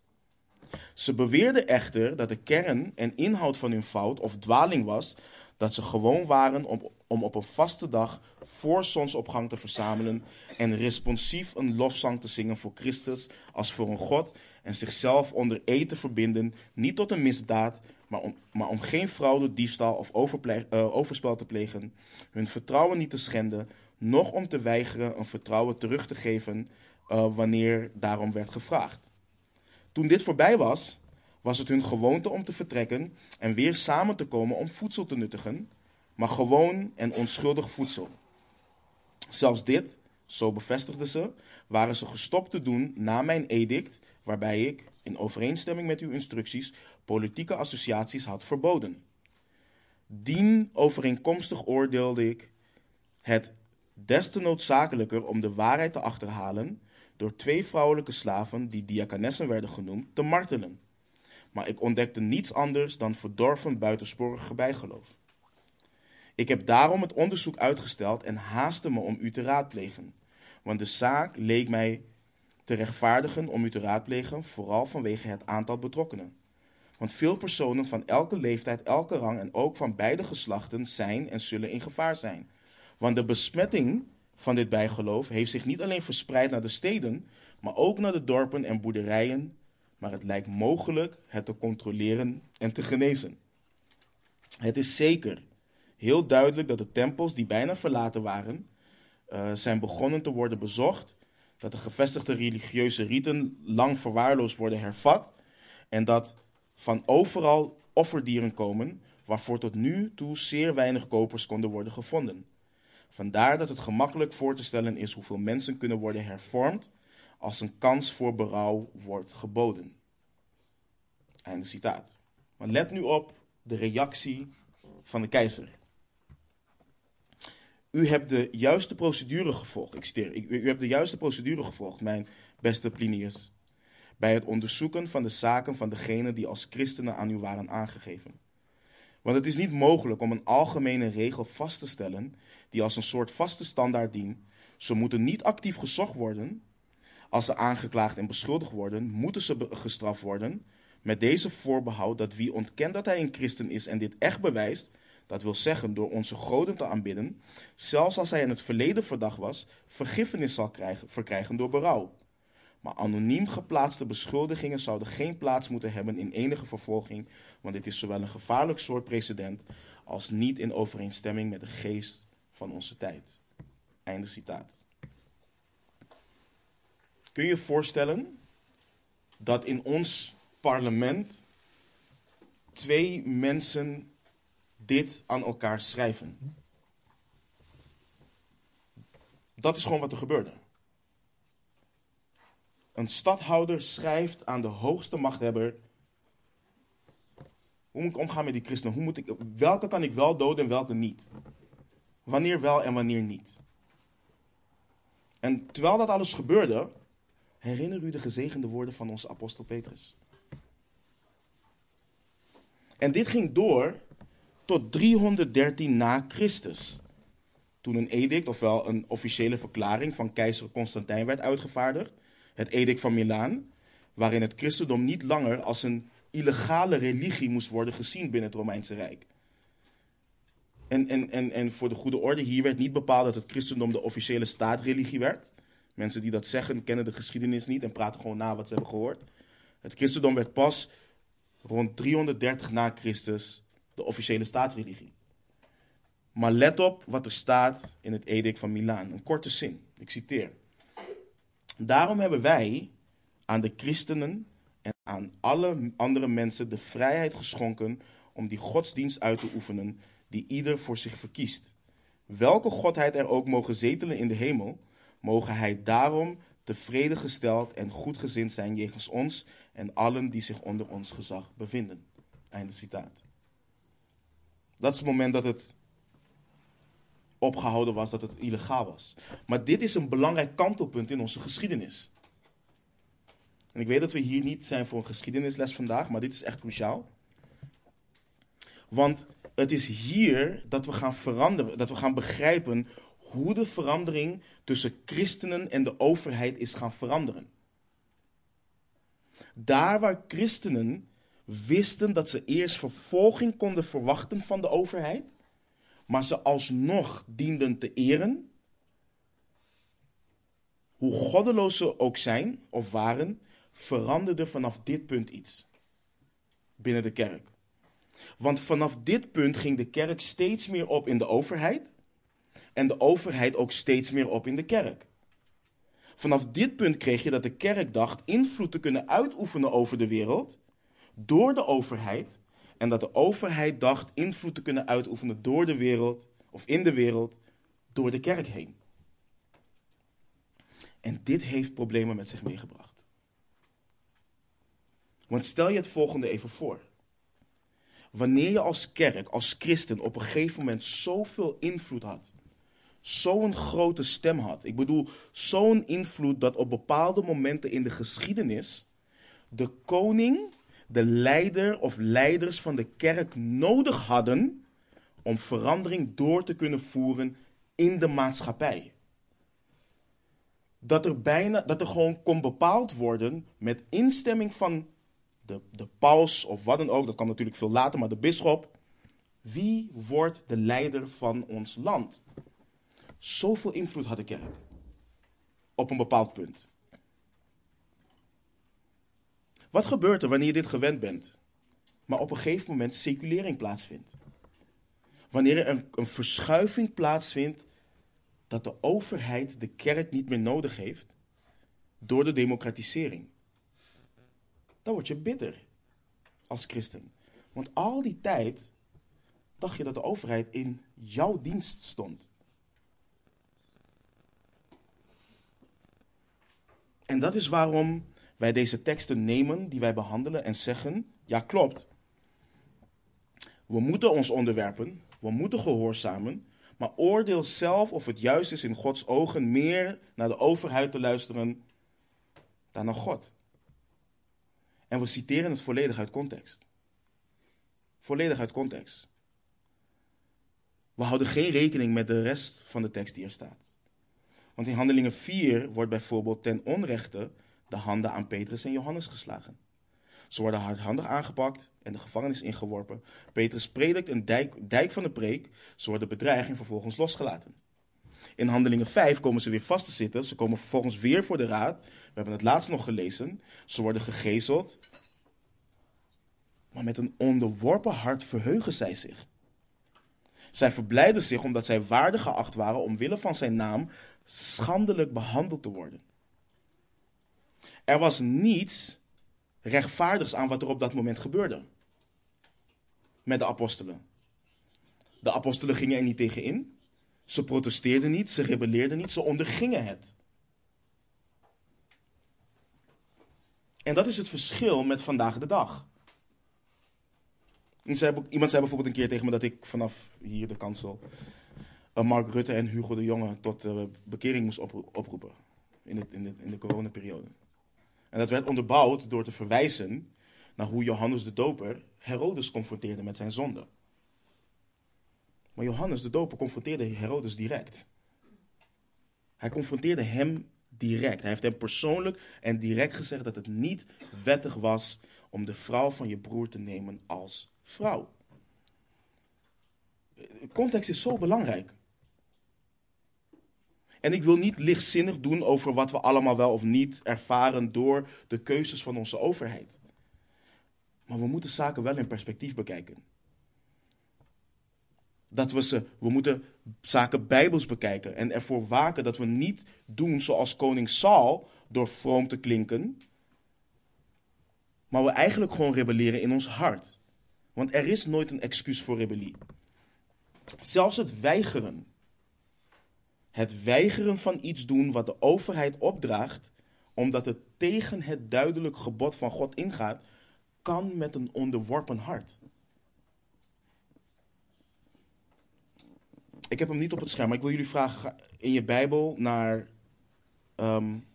Ze beweerden echter dat de kern en inhoud van hun fout of dwaling was dat ze gewoon waren om, om op een vaste dag voor zonsopgang te verzamelen en responsief een lofzang te zingen voor Christus als voor een God en zichzelf onder eed te verbinden, niet tot een misdaad, maar om, maar om geen fraude, diefstal of uh, overspel te plegen, hun vertrouwen niet te schenden, noch om te weigeren een vertrouwen terug te geven uh, wanneer daarom werd gevraagd. Toen dit voorbij was, was het hun gewoonte om te vertrekken en weer samen te komen om voedsel te nuttigen, maar gewoon en onschuldig voedsel. Zelfs dit, zo bevestigden ze, waren ze gestopt te doen na mijn edict, waarbij ik, in overeenstemming met uw instructies, politieke associaties had verboden. Dien overeenkomstig oordeelde ik het des te noodzakelijker om de waarheid te achterhalen door twee vrouwelijke slaven, die diakonessen werden genoemd, te martelen. Maar ik ontdekte niets anders dan verdorven buitensporige bijgeloof. Ik heb daarom het onderzoek uitgesteld en haastte me om u te raadplegen. Want de zaak leek mij te rechtvaardigen om u te raadplegen, vooral vanwege het aantal betrokkenen. Want veel personen van elke leeftijd, elke rang en ook van beide geslachten zijn en zullen in gevaar zijn. Want de besmetting van dit bijgeloof heeft zich niet alleen verspreid naar de steden, maar ook naar de dorpen en boerderijen. Maar het lijkt mogelijk het te controleren en te genezen. Het is zeker heel duidelijk dat de tempels die bijna verlaten waren, uh, zijn begonnen te worden bezocht. Dat de gevestigde religieuze riten lang verwaarloosd worden hervat. En dat van overal offerdieren komen, waarvoor tot nu toe zeer weinig kopers konden worden gevonden. Vandaar dat het gemakkelijk voor te stellen is hoeveel mensen kunnen worden hervormd als een kans voor berouw wordt geboden. Einde citaat. Maar let nu op de reactie van de keizer. U hebt de juiste procedure gevolgd. Ik. U hebt de juiste procedure gevolgd, mijn beste Plinius. Bij het onderzoeken van de zaken van degenen die als christenen aan u waren aangegeven. Want het is niet mogelijk om een algemene regel vast te stellen die als een soort vaste standaard dient. Ze moeten niet actief gezocht worden. Als ze aangeklaagd en beschuldigd worden, moeten ze gestraft worden. Met deze voorbehoud dat wie ontkent dat hij een christen is en dit echt bewijst, dat wil zeggen door onze goden te aanbidden, zelfs als hij in het verleden verdacht was, vergiffenis zal krijgen, verkrijgen door berouw. Maar anoniem geplaatste beschuldigingen zouden geen plaats moeten hebben in enige vervolging, want dit is zowel een gevaarlijk soort precedent als niet in overeenstemming met de geest van onze tijd. Einde citaat. Kun je je voorstellen dat in ons parlement twee mensen dit aan elkaar schrijven? Dat is gewoon wat er gebeurde. Een stadhouder schrijft aan de hoogste machthebber. Hoe moet ik omgaan met die christenen? Hoe moet ik, welke kan ik wel doden en welke niet? Wanneer wel en wanneer niet? En terwijl dat alles gebeurde, herinner u de gezegende woorden van onze apostel Petrus. En dit ging door tot 313 na Christus. Toen een edict, ofwel een officiële verklaring van keizer Constantijn werd uitgevaardigd het edict van Milaan, waarin het christendom niet langer als een illegale religie moest worden gezien binnen het Romeinse Rijk. En, en, en, en voor de goede orde, hier werd niet bepaald dat het christendom de officiële staatreligie werd. Mensen die dat zeggen, kennen de geschiedenis niet en praten gewoon na wat ze hebben gehoord. Het christendom werd pas rond 330 na Christus de officiële staatsreligie. Maar let op wat er staat in het edict van Milaan. Een korte zin, ik citeer. Daarom hebben wij aan de christenen en aan alle andere mensen de vrijheid geschonken om die godsdienst uit te oefenen die ieder voor zich verkiest. Welke godheid er ook mogen zetelen in de hemel, mogen hij daarom tevreden gesteld en goedgezind zijn jegens ons en allen die zich onder ons gezag bevinden. Einde citaat. Dat is het moment dat het opgehouden was dat het illegaal was. Maar dit is een belangrijk kantelpunt in onze geschiedenis. En ik weet dat we hier niet zijn voor een geschiedenisles vandaag, maar dit is echt cruciaal. Want het is hier dat we gaan veranderen, dat we gaan begrijpen hoe de verandering tussen christenen en de overheid is gaan veranderen. Daar waar christenen wisten dat ze eerst vervolging konden verwachten van de overheid, maar ze alsnog dienden te eren, hoe goddeloos ze ook zijn of waren, veranderde vanaf dit punt iets binnen de kerk. Want vanaf dit punt ging de kerk steeds meer op in de overheid en de overheid ook steeds meer op in de kerk. Vanaf dit punt kreeg je dat de kerk dacht invloed te kunnen uitoefenen over de wereld door de overheid en dat de overheid dacht invloed te kunnen uitoefenen door de wereld of in de wereld door de kerk heen. En dit heeft problemen met zich meegebracht. Want stel je het volgende even voor. Wanneer je als kerk, als christen op een gegeven moment zoveel invloed had, zo'n grote stem had, ik bedoel zo'n invloed dat op bepaalde momenten in de geschiedenis de koning, de leider of leiders van de kerk nodig hadden om verandering door te kunnen voeren in de maatschappij. Dat er, bijna, dat er gewoon kon bepaald worden met instemming van de, de paus of wat dan ook, dat kan natuurlijk veel later, maar de bisschop. Wie wordt de leider van ons land? Zoveel invloed had de kerk op een bepaald punt. Wat gebeurt er wanneer je dit gewend bent, maar op een gegeven moment seculering plaatsvindt? Wanneer er een, een verschuiving plaatsvindt dat de overheid de kerk niet meer nodig heeft door de democratisering dan word je bitter als christen. Want al die tijd dacht je dat de overheid in jouw dienst stond. En dat is waarom wij deze teksten nemen die wij behandelen en zeggen: ja, klopt. We moeten ons onderwerpen, we moeten gehoorzamen, maar oordeel zelf of het juist is in Gods ogen meer naar de overheid te luisteren dan naar God. En we citeren het volledig uit context. Volledig uit context. We houden geen rekening met de rest van de tekst die er staat. Want in Handelingen 4 wordt bijvoorbeeld ten onrechte de handen aan Petrus en Johannes geslagen. Ze worden hardhandig aangepakt en de gevangenis ingeworpen. Petrus predikt een dijk, dijk van de preek. Ze worden bedreigd en vervolgens losgelaten. In Handelingen 5 komen ze weer vast te zitten. Ze komen vervolgens weer voor de raad. We hebben het laatst nog gelezen. Ze worden gegezeld. Maar met een onderworpen hart verheugen zij zich. Zij verblijden zich omdat zij waardig geacht waren omwille van zijn naam schandelijk behandeld te worden. Er was niets rechtvaardigs aan wat er op dat moment gebeurde met de apostelen. De apostelen gingen er niet tegen in. Ze protesteerden niet, ze rebelleerden niet, ze ondergingen het. En dat is het verschil met vandaag de dag. iemand zei bijvoorbeeld een keer tegen me dat ik vanaf hier de kansel uh, Mark Rutte en Hugo de Jonge tot uh, bekering moest oproepen in in, in de coronaperiode. En dat werd onderbouwd door te verwijzen naar hoe Johannes de Doper Herodes confronteerde met zijn zonde. Maar Johannes de Doper confronteerde Herodes direct. Hij confronteerde hem direct. Hij heeft hem persoonlijk en direct gezegd dat het niet wettig was om de vrouw van je broer te nemen als vrouw. Context is zo belangrijk. En ik wil niet lichtzinnig doen over wat we allemaal wel of niet ervaren door de keuzes van onze overheid. Maar we moeten zaken wel in perspectief bekijken. Dat we ze, we moeten zaken bijbels bekijken en ervoor waken dat we niet doen zoals koning Saul door vroom te klinken, maar we eigenlijk gewoon rebelleren in ons hart. Want er is nooit een excuus voor rebellie. Zelfs het weigeren. Het weigeren van iets doen wat de overheid opdraagt, omdat het tegen het duidelijk gebod van God ingaat, kan met een onderworpen hart. Ik heb hem niet op het scherm, maar ik wil jullie vragen in je Bijbel naar um,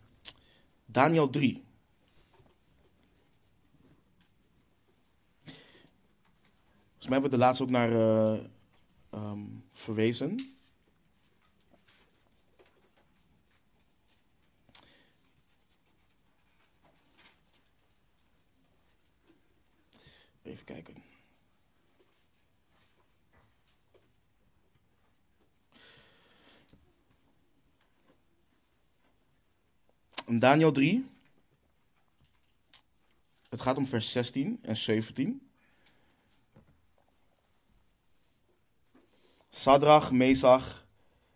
Daniel 3. Volgens mij hebben we de laatst ook naar uh, um, verwezen. Even kijken. Daniel 3. Het gaat om vers 16 en 17. Sadrach, Mesach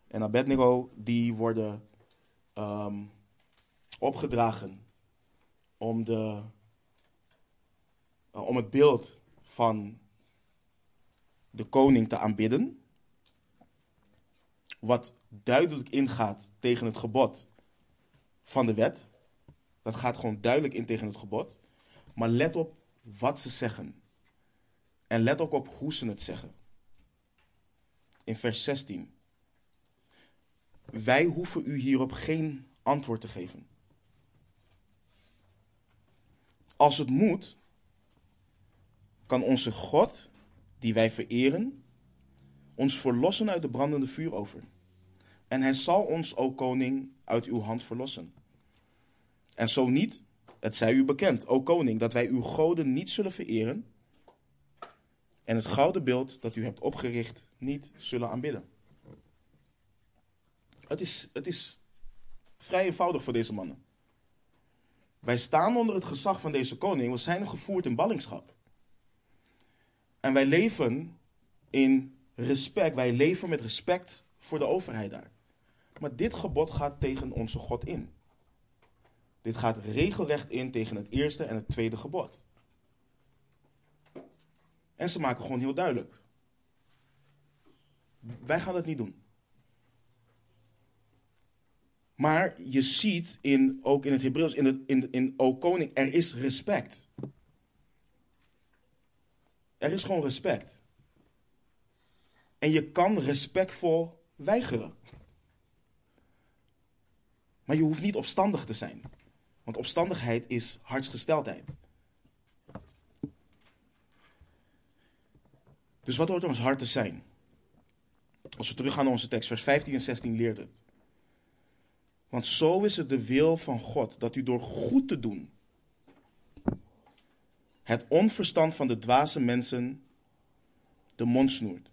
en Abednego, die worden ehm, opgedragen om, de, om het beeld van de koning te aanbidden. Wat duidelijk ingaat tegen het gebod van de wet. Dat gaat gewoon duidelijk in tegen het gebod. Maar let op wat ze zeggen. En let ook op hoe ze het zeggen. In vers 16. Wij hoeven u hierop geen antwoord te geven. Als het moet, kan onze God, die wij vereren, ons verlossen uit de brandende vuurover. En hij zal ons, o koning, uit uw hand verlossen. En zo niet, het zij u bekend, o koning, dat wij uw goden niet zullen vereren en het gouden beeld dat u hebt opgericht niet zullen aanbidden. Het is, het is vrij eenvoudig voor deze mannen. Wij staan onder het gezag van deze koning, we zijn gevoerd in ballingschap. En wij leven in respect, wij leven met respect voor de overheid daar. Maar dit gebod gaat tegen onze God in. Dit gaat regelrecht in tegen het eerste en het tweede gebod. En ze maken gewoon heel duidelijk. Wij gaan dat niet doen. Maar je ziet in, ook in het Hebreeuws, in, in, in O koning, er is respect. Er is gewoon respect. En je kan respectvol weigeren. Maar je hoeft niet opstandig te zijn. Want opstandigheid is hartsgesteldheid. Dus wat hoort ons hart te zijn? Als we teruggaan naar onze tekst, vers 15 en 16 leert het. Want zo is het de wil van God dat u door goed te doen het onverstand van de dwaze mensen de mond snoert.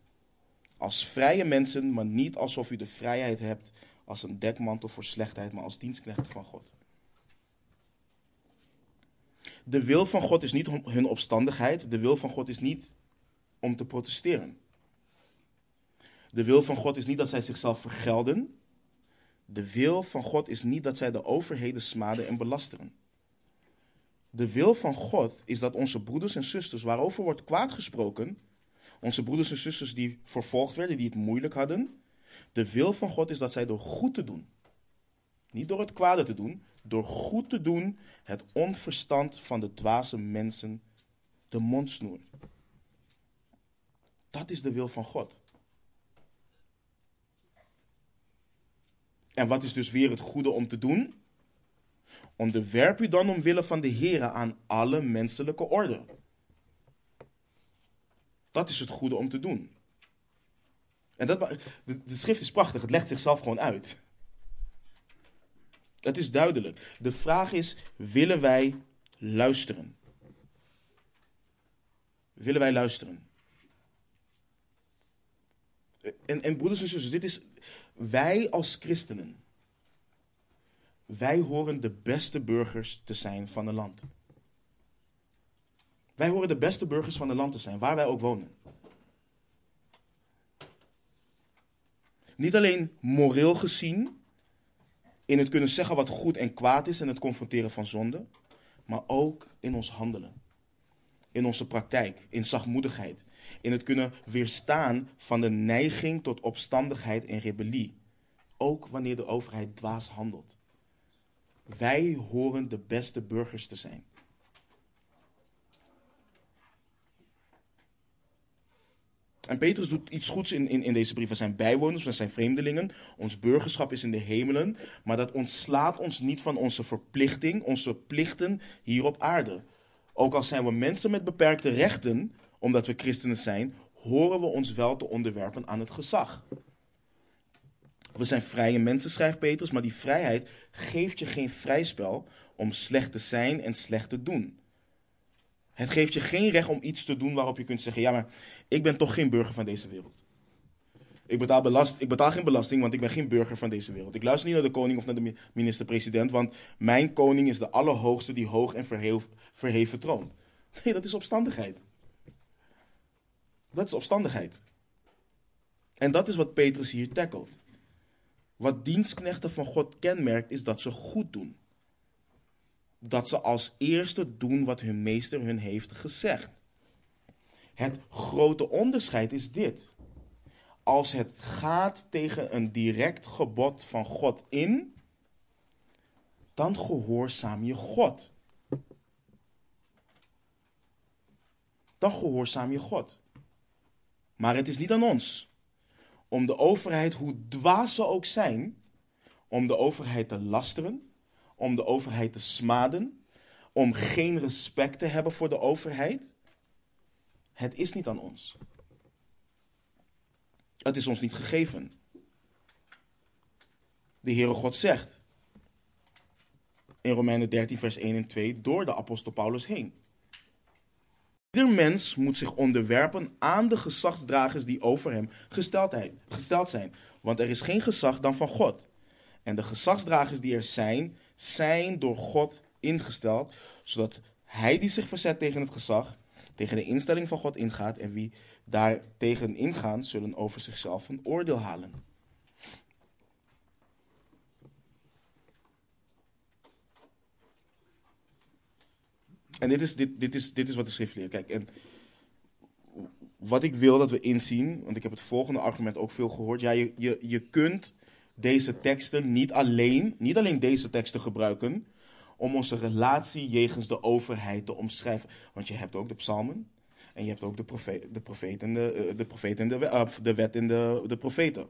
Als vrije mensen, maar niet alsof u de vrijheid hebt als een dekmantel voor slechtheid, maar als dienstknechten van God. De wil van God is niet hun opstandigheid. De wil van God is niet om te protesteren. De wil van God is niet dat zij zichzelf vergelden. De wil van God is niet dat zij de overheden smaden en belasteren. De wil van God is dat onze broeders en zusters, waarover wordt kwaad gesproken, onze broeders en zusters die vervolgd werden, die het moeilijk hadden, de wil van God is dat zij door goed te doen, niet door het kwade te doen, door goed te doen, het onverstand van de dwaze mensen de mond snoert. Dat is de wil van God. En wat is dus weer het goede om te doen? Onderwerp u dan omwille van de Heer aan alle menselijke orde. Dat is het goede om te doen. En dat, de, de schrift is prachtig, het legt zichzelf gewoon uit. Het is duidelijk. De vraag is: willen wij luisteren? Willen wij luisteren? En, en broeders en zusters, dit is. Wij als christenen. Wij horen de beste burgers te zijn van het land. Wij horen de beste burgers van het land te zijn, waar wij ook wonen. Niet alleen moreel gezien, in het kunnen zeggen wat goed en kwaad is en het confronteren van zonde, maar ook in ons handelen. In onze praktijk, in zachtmoedigheid, in het kunnen weerstaan van de neiging tot opstandigheid en rebellie, ook wanneer de overheid dwaas handelt. Wij horen de beste burgers te zijn. En Petrus doet iets goeds in, in, in deze brief. We zijn bijwoners, we zijn vreemdelingen. Ons burgerschap is in de hemelen. Maar dat ontslaat ons niet van onze verplichting, onze plichten hier op aarde. Ook al zijn we mensen met beperkte rechten, omdat we christenen zijn, horen we ons wel te onderwerpen aan het gezag. We zijn vrije mensen, schrijft Petrus, maar die vrijheid geeft je geen vrij spel om slecht te zijn en slecht te doen. Het geeft je geen recht om iets te doen waarop je kunt zeggen: ja, maar ik ben toch geen burger van deze wereld. Ik betaal, belast, ik betaal geen belasting, want ik ben geen burger van deze wereld. Ik luister niet naar de koning of naar de minister-president, want mijn koning is de allerhoogste die hoog en verheven troont. Nee, dat is opstandigheid. Dat is opstandigheid. En dat is wat Petrus hier tackelt. Wat dienstknechten van God kenmerkt, is dat ze goed doen. Dat ze als eerste doen wat hun meester hun heeft gezegd. Het grote onderscheid is dit. Als het gaat tegen een direct gebod van God in, dan gehoorzaam je God. Dan gehoorzaam je God. Maar het is niet aan ons om de overheid, hoe dwaas ze ook zijn, om de overheid te lasteren, om de overheid te smaden, om geen respect te hebben voor de overheid. Het is niet aan ons. Het is ons niet gegeven. De Heere God zegt in Romeinen 13, vers 1 en 2 door de apostel Paulus heen. Ieder mens moet zich onderwerpen aan de gezagsdragers die over hem gesteld zijn. Want er is geen gezag dan van God. En de gezagsdragers die er zijn, zijn door God ingesteld, zodat hij die zich verzet tegen het gezag, tegen de instelling van God ingaat en wie daar tegen ingaan, zullen over zichzelf een oordeel halen. En dit is, dit, dit, is, dit is wat de schrift leert. Kijk, en wat ik wil dat we inzien, want ik heb het volgende argument ook veel gehoord. Ja, je, je, je kunt deze teksten niet alleen, niet alleen deze teksten gebruiken om onze relatie jegens de overheid te omschrijven. Want je hebt ook de psalmen en je hebt ook de profeet, de profeet en de, eh, de, en de, uh, de wet en de, de profeten.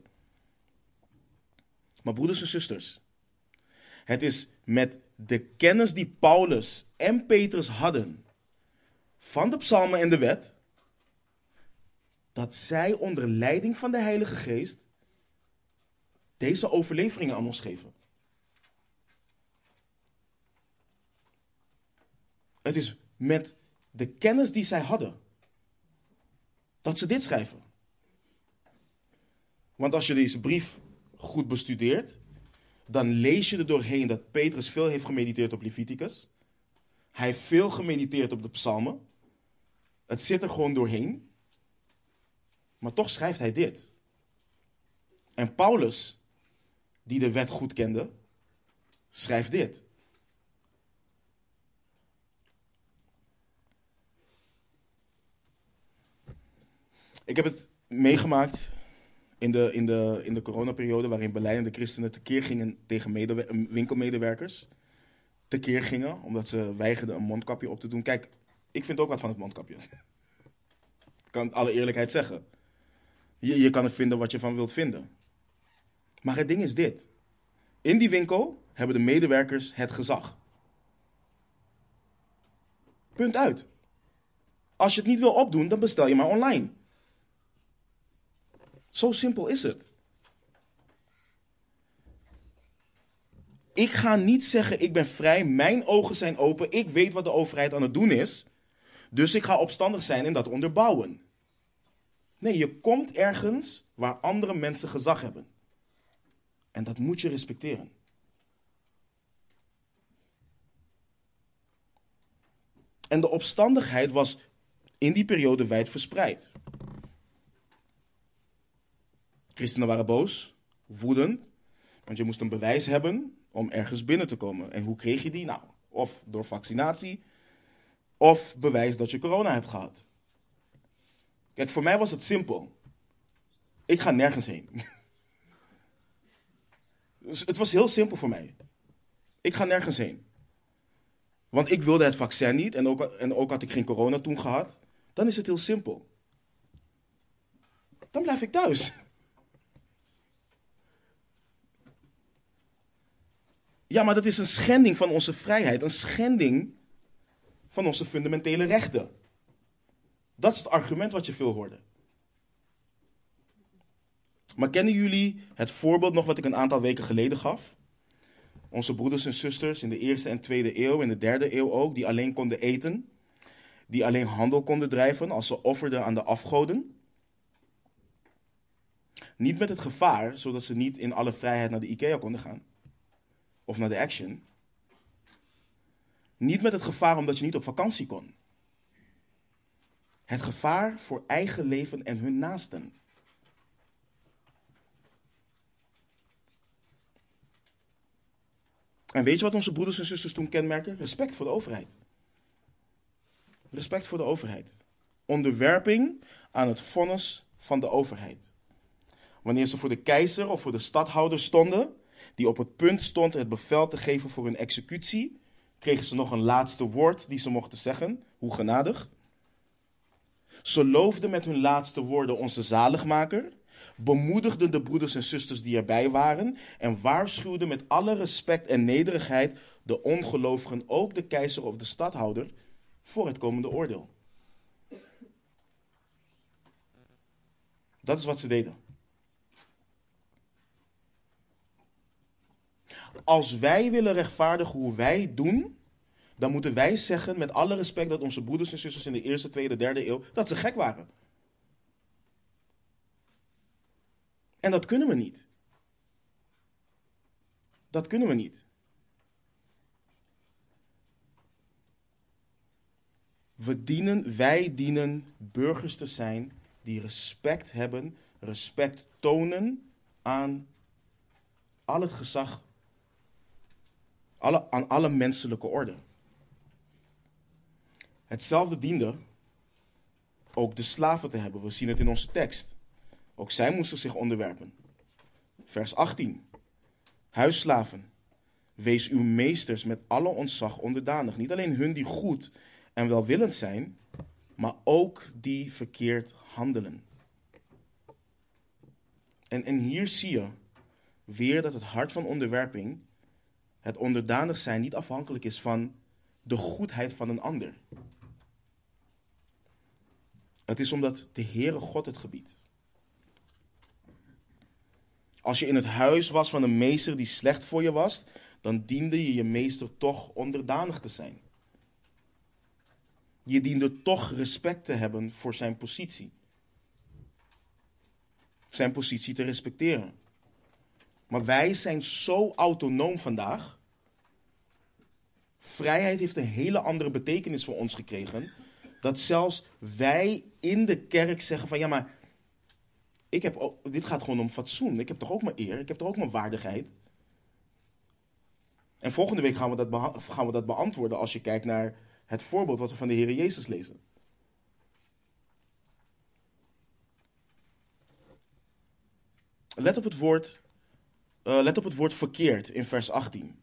Maar broeders en zusters, het is met de kennis die Paulus en Petrus hadden van de psalmen en de wet, dat zij onder leiding van de Heilige Geest deze overleveringen aan ons geven. Het is met de kennis die zij hadden dat ze dit schrijven. Want als je deze brief goed bestudeert, dan lees je er doorheen dat Petrus veel heeft gemediteerd op Leviticus. Hij heeft veel gemediteerd op de psalmen. Het zit er gewoon doorheen. Maar toch schrijft hij dit. En Paulus, die de wet goed kende, schrijft dit. Ik heb het meegemaakt in de, in de, in de coronaperiode waarin beleidende christenen tekeer gingen tegen winkelmedewerkers. Tekeer gingen omdat ze weigerden een mondkapje op te doen. Kijk, ik vind ook wat van het mondkapje. ik kan het alle eerlijkheid zeggen. Je, je kan er vinden wat je van wilt vinden. Maar het ding is dit. In die winkel hebben de medewerkers het gezag. Punt uit. Als je het niet wil opdoen, dan bestel je maar online. Zo simpel is het. Ik ga niet zeggen, ik ben vrij, mijn ogen zijn open, ik weet wat de overheid aan het doen is, dus ik ga opstandig zijn en dat onderbouwen. Nee, je komt ergens waar andere mensen gezag hebben. En dat moet je respecteren. En de opstandigheid was in die periode wijd verspreid. Christenen waren boos, woedend, want je moest een bewijs hebben om ergens binnen te komen. En hoe kreeg je die? Nou, of door vaccinatie, of bewijs dat je corona hebt gehad. Kijk, voor mij was het simpel. Ik ga nergens heen. Dus het was heel simpel voor mij. Ik ga nergens heen. Want ik wilde het vaccin niet en ook, en ook had ik geen corona toen gehad. Dan is het heel simpel. Dan blijf ik thuis. Ja, maar dat is een schending van onze vrijheid, een schending van onze fundamentele rechten. Dat is het argument wat je veel hoorde. Maar kennen jullie het voorbeeld nog wat ik een aantal weken geleden gaf? Onze broeders en zusters in de eerste en tweede eeuw, in de derde eeuw ook, die alleen konden eten. die alleen handel konden drijven als ze offerden aan de afgoden. Niet met het gevaar, zodat ze niet in alle vrijheid naar de IKEA konden gaan. Of naar de Action. Niet met het gevaar omdat je niet op vakantie kon. Het gevaar voor eigen leven en hun naasten. En weet je wat onze broeders en zusters toen kenmerken? Respect voor de overheid. Respect voor de overheid. Onderwerping aan het vonnis van de overheid. Wanneer ze voor de keizer of voor de stadhouder stonden, die op het punt stond het bevel te geven voor hun executie, kregen ze nog een laatste woord die ze mochten zeggen. Hoe genadig. Ze loofden met hun laatste woorden onze zaligmaker, bemoedigden de broeders en zusters die erbij waren en waarschuwden met alle respect en nederigheid de ongelovigen, ook de keizer of de stadhouder, voor het komende oordeel. Dat is wat ze deden. Als wij willen rechtvaardigen hoe wij doen, dan moeten wij zeggen met alle respect dat onze broeders en zusters in de eerste, tweede, derde eeuw, dat ze gek waren. En dat kunnen we niet. Dat kunnen we niet. We dienen, wij dienen burgers te zijn die respect hebben, respect tonen aan al het gezag, alle, aan alle menselijke orde. Hetzelfde diende ook de slaven te hebben. We zien het in onze tekst. Ook zij moesten zich onderwerpen. Vers 18. Huisslaven, wees uw meesters met alle ontzag onderdanig. Niet alleen hun die goed en welwillend zijn, maar ook die verkeerd handelen. En, en hier zie je weer dat het hart van onderwerping, het onderdanig zijn, niet afhankelijk is van de goedheid van een ander. Het is omdat de Heere God het gebiedt. Als je in het huis was van een meester die slecht voor je was, dan diende je je meester toch onderdanig te zijn. Je diende toch respect te hebben voor zijn positie. Zijn positie te respecteren. Maar wij zijn zo autonoom vandaag. Vrijheid heeft een hele andere betekenis voor ons gekregen. Dat zelfs wij in de kerk zeggen van ja, maar ik heb dit gaat gewoon om fatsoen. Ik heb toch ook mijn eer, ik heb toch ook mijn waardigheid. En volgende week gaan we dat, gaan we dat beantwoorden als je kijkt naar het voorbeeld wat we van de Heer Jezus lezen. Let op het woord, uh, let op het woord verkeerd in vers 18.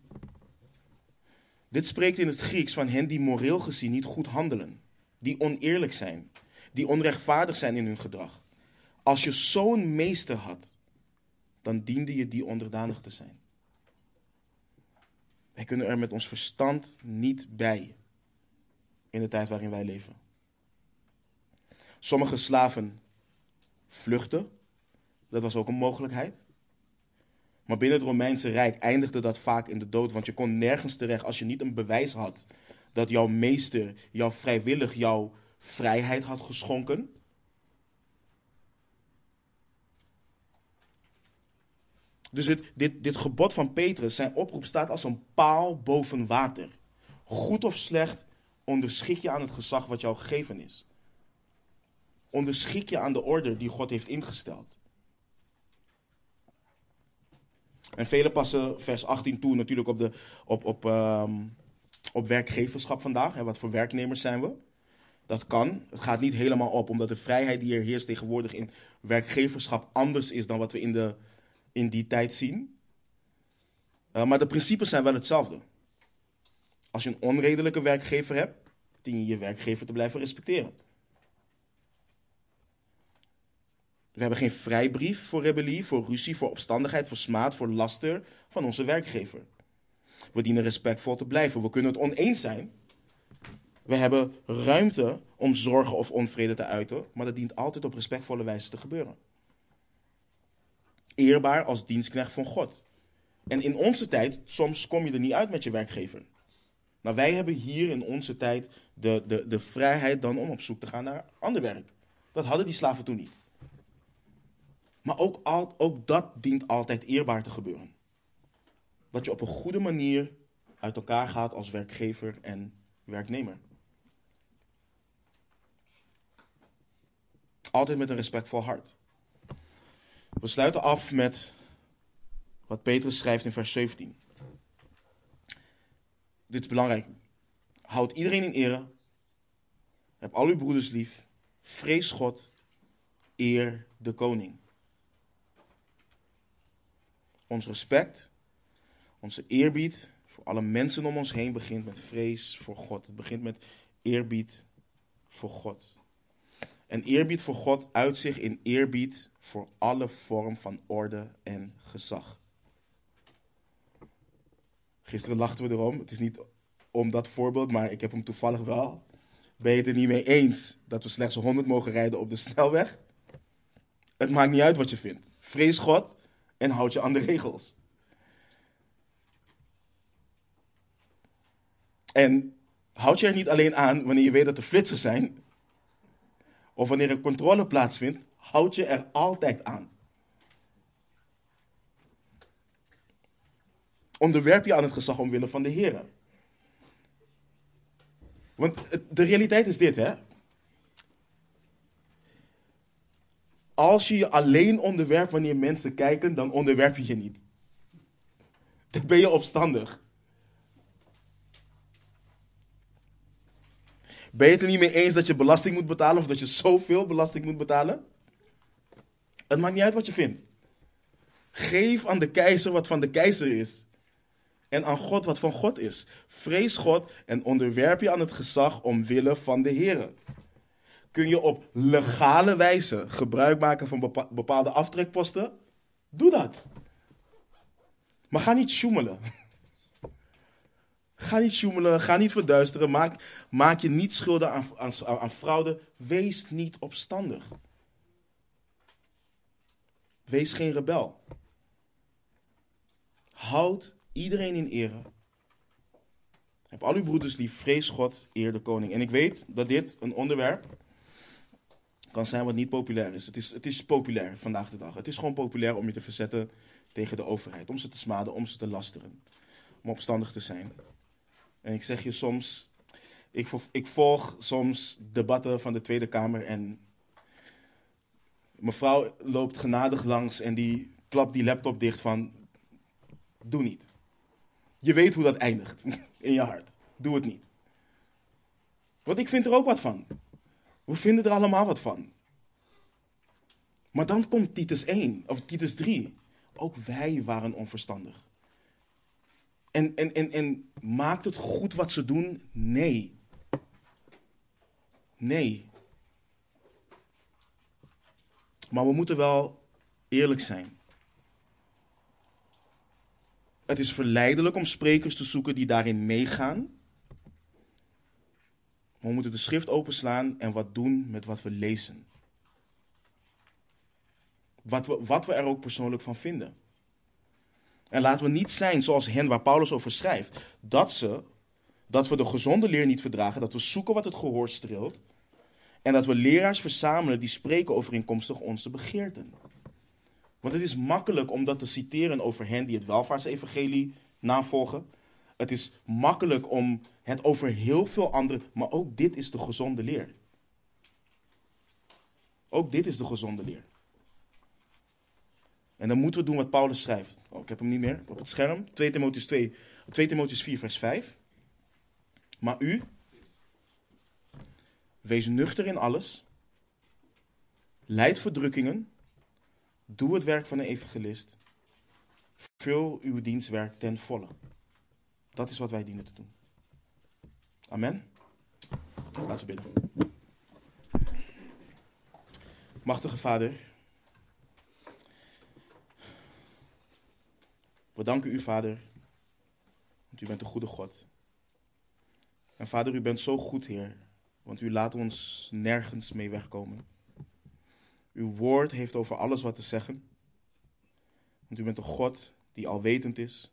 Dit spreekt in het Grieks van hen die moreel gezien niet goed handelen, die oneerlijk zijn, die onrechtvaardig zijn in hun gedrag. Als je zo'n meester had, dan diende je die onderdanig te zijn. Wij kunnen er met ons verstand niet bij in de tijd waarin wij leven. Sommige slaven vluchten, dat was ook een mogelijkheid. Maar binnen het Romeinse Rijk eindigde dat vaak in de dood, want je kon nergens terecht als je niet een bewijs had dat jouw meester jou vrijwillig jouw vrijheid had geschonken. Dus dit, dit, gebod van Petrus, zijn oproep staat als een paal boven water. Goed of slecht, onderschik je aan het gezag wat jou gegeven is. Onderschik je aan de orde die God heeft ingesteld. En velen passen vers 18 toe natuurlijk op, de, op, op, ehm, op werkgeverschap vandaag. Hè, wat voor werknemers zijn we? Dat kan. Het gaat niet helemaal op, omdat de vrijheid die er heerst tegenwoordig in werkgeverschap anders is dan wat we in, de, in die tijd zien. Uh, maar de principes zijn wel hetzelfde. Als je een onredelijke werkgever hebt, dien je je werkgever te blijven respecteren. We hebben geen vrijbrief voor rebellie, voor ruzie, voor opstandigheid, voor smaad, voor laster van onze werkgever. We dienen respectvol te blijven. We kunnen het oneens zijn. We hebben ruimte om zorgen of onvrede te uiten, maar dat dient altijd op respectvolle wijze te gebeuren. Eerbaar als dienstknecht van God. En in onze tijd, soms kom je er niet uit met je werkgever. Nou, wij hebben hier in onze tijd de, de, de vrijheid dan om op zoek te gaan naar ander werk. Dat hadden die slaven toen niet. Maar ook, al, ook dat dient altijd eerbaar te gebeuren. Dat je op een goede manier uit elkaar gaat als werkgever en werknemer. Altijd met een respectvol hart. We sluiten af met wat Petrus schrijft in vers 17. Dit is belangrijk. Houd iedereen in ere. Heb al uw broeders lief. Vrees God. Eer de koning. Ons respect, onze eerbied voor alle mensen om ons heen begint met vrees voor God. Het begint met eerbied voor God. En eerbied voor God uit zich in eerbied voor alle vorm van orde en gezag. Gisteren lachten we erom. Het is niet om dat voorbeeld, maar ik heb hem toevallig wel. Ben je het er niet mee eens dat we slechts 100 mogen rijden op de snelweg? Het maakt niet uit wat je vindt. Vrees God en houd je aan de regels. En houd je er niet alleen aan wanneer je weet dat er flitsers zijn, of wanneer een controle plaatsvindt, houd je er altijd aan. Onderwerp je aan het gezag omwille van de Heer. Want de realiteit is dit, hè. Als je je alleen onderwerpt wanneer mensen kijken, dan onderwerp je je niet. Dan ben je opstandig. Ben je het er niet mee eens dat je belasting moet betalen of dat je zoveel belasting moet betalen? Het maakt niet uit wat je vindt. Geef aan de keizer wat van de keizer is. En aan God wat van God is. Vrees God en onderwerp je aan het gezag omwille van de Heer. Kun je op legale wijze gebruik maken van bepaalde aftrekposten? Doe dat. Maar ga niet sjoemelen. Ga niet sjoemelen, ga niet verduisteren, maak, maak je niet schuldig aan, aan, aan fraude. Wees niet opstandig. Wees geen rebel. Houd iedereen in ere. Heb al uw broeders lief, vrees God, eer de koning. En ik weet dat dit een onderwerp kan zijn wat niet populair is. Het is, het is populair vandaag de dag. Het is gewoon populair om je te verzetten tegen de overheid. Om ze te smaden, om ze te lasteren. Om opstandig te zijn. En ik zeg je soms, ik, volg soms debatten van de Tweede Kamer en mevrouw loopt genadig langs en die klapt die laptop dicht van, doe niet. Je weet hoe dat eindigt in je hart. Doe het niet. Want ik vind er ook wat van. We vinden er allemaal wat van. Maar dan komt Titus 1, of Titus 3. Ook wij waren onverstandig. En, en, en, en maakt het goed wat ze doen? Nee. Nee. Maar we moeten wel eerlijk zijn. Het is verleidelijk om sprekers te zoeken die daarin meegaan. Maar we moeten de schrift openslaan en wat doen met wat we lezen. Wat we, wat we er ook persoonlijk van vinden. En laten we niet zijn zoals hen waar Paulus over schrijft. Dat, ze, dat we de gezonde leer niet verdragen, dat we zoeken wat het gehoor streelt. En dat we leraars verzamelen die spreken overeenkomstig onze begeerten. Want het is makkelijk om dat te citeren over hen die het welvaartsevangelie navolgen. Het is makkelijk om het over heel veel anderen, maar ook dit is de gezonde leer. Ook dit is de gezonde leer. En dan moeten we doen wat Paulus schrijft. Oh, ik heb hem niet meer op het scherm. 2 Timotheus, 2, 2 Timotheus 4, vers 5. Maar u, wees nuchter in alles. Leid verdrukkingen. Doe het werk van een evangelist. Vul uw dienstwerk ten volle. Dat is wat wij dienen te doen. Amen. Laten we bidden. Machtige Vader. We danken u, Vader, want u bent een goede God. En Vader, u bent zo goed, Heer, want u laat ons nergens mee wegkomen. Uw woord heeft over alles wat te zeggen. Want u bent een God die alwetend is.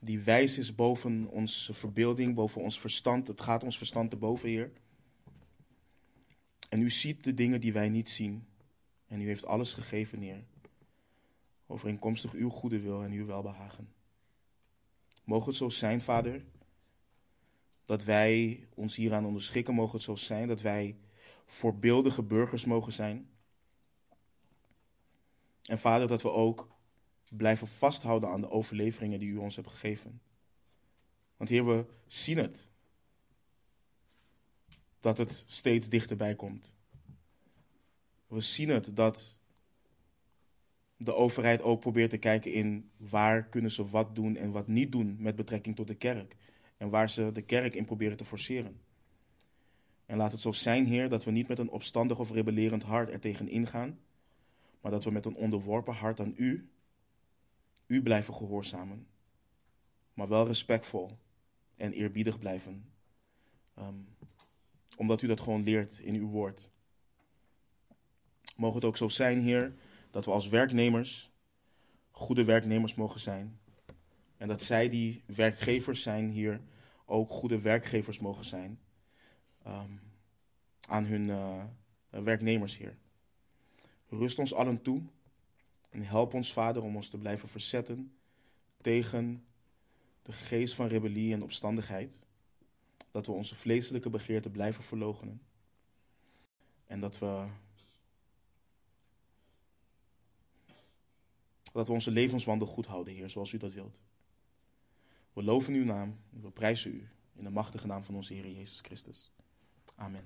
die wijs is boven onze verbeelding, boven ons verstand. Het gaat ons verstand te boven, Heer. En u ziet de dingen die wij niet zien. En u heeft alles gegeven, Heer. Overeenkomstig uw goede wil en uw welbehagen. Mogen het zo zijn, Vader, dat wij ons hieraan onderschikken. Mogen het zo zijn dat wij voorbeeldige burgers mogen zijn. En Vader, dat we ook blijven vasthouden aan de overleveringen die u ons hebt gegeven. Want Heer, we zien het. Dat het steeds dichterbij komt. We zien het dat de overheid ook probeert te kijken in waar kunnen ze wat doen en wat niet doen met betrekking tot de kerk. En waar ze de kerk in proberen te forceren. En laat het zo zijn, Heer, dat we niet met een opstandig of rebellerend hart er tegen ingaan, maar dat we met een onderworpen hart aan U, U blijven gehoorzamen. Maar wel respectvol en eerbiedig blijven. Ehm, omdat U dat gewoon leert in Uw woord. Mogen het ook zo zijn, Heer, dat we als werknemers goede werknemers mogen zijn. En dat zij die werkgevers zijn hier ook goede werkgevers mogen zijn ehm, aan hun uh, werknemers hier. Rust ons allen toe en help ons, Vader, om ons te blijven verzetten tegen de geest van rebellie en opstandigheid. Dat we onze vleeselijke begeerten blijven verloochenen. En dat we dat we onze levenswandel goed houden, Heer, zoals u dat wilt. We loven uw naam en we prijzen u in de machtige naam van onze Heer Jezus Christus. Amen.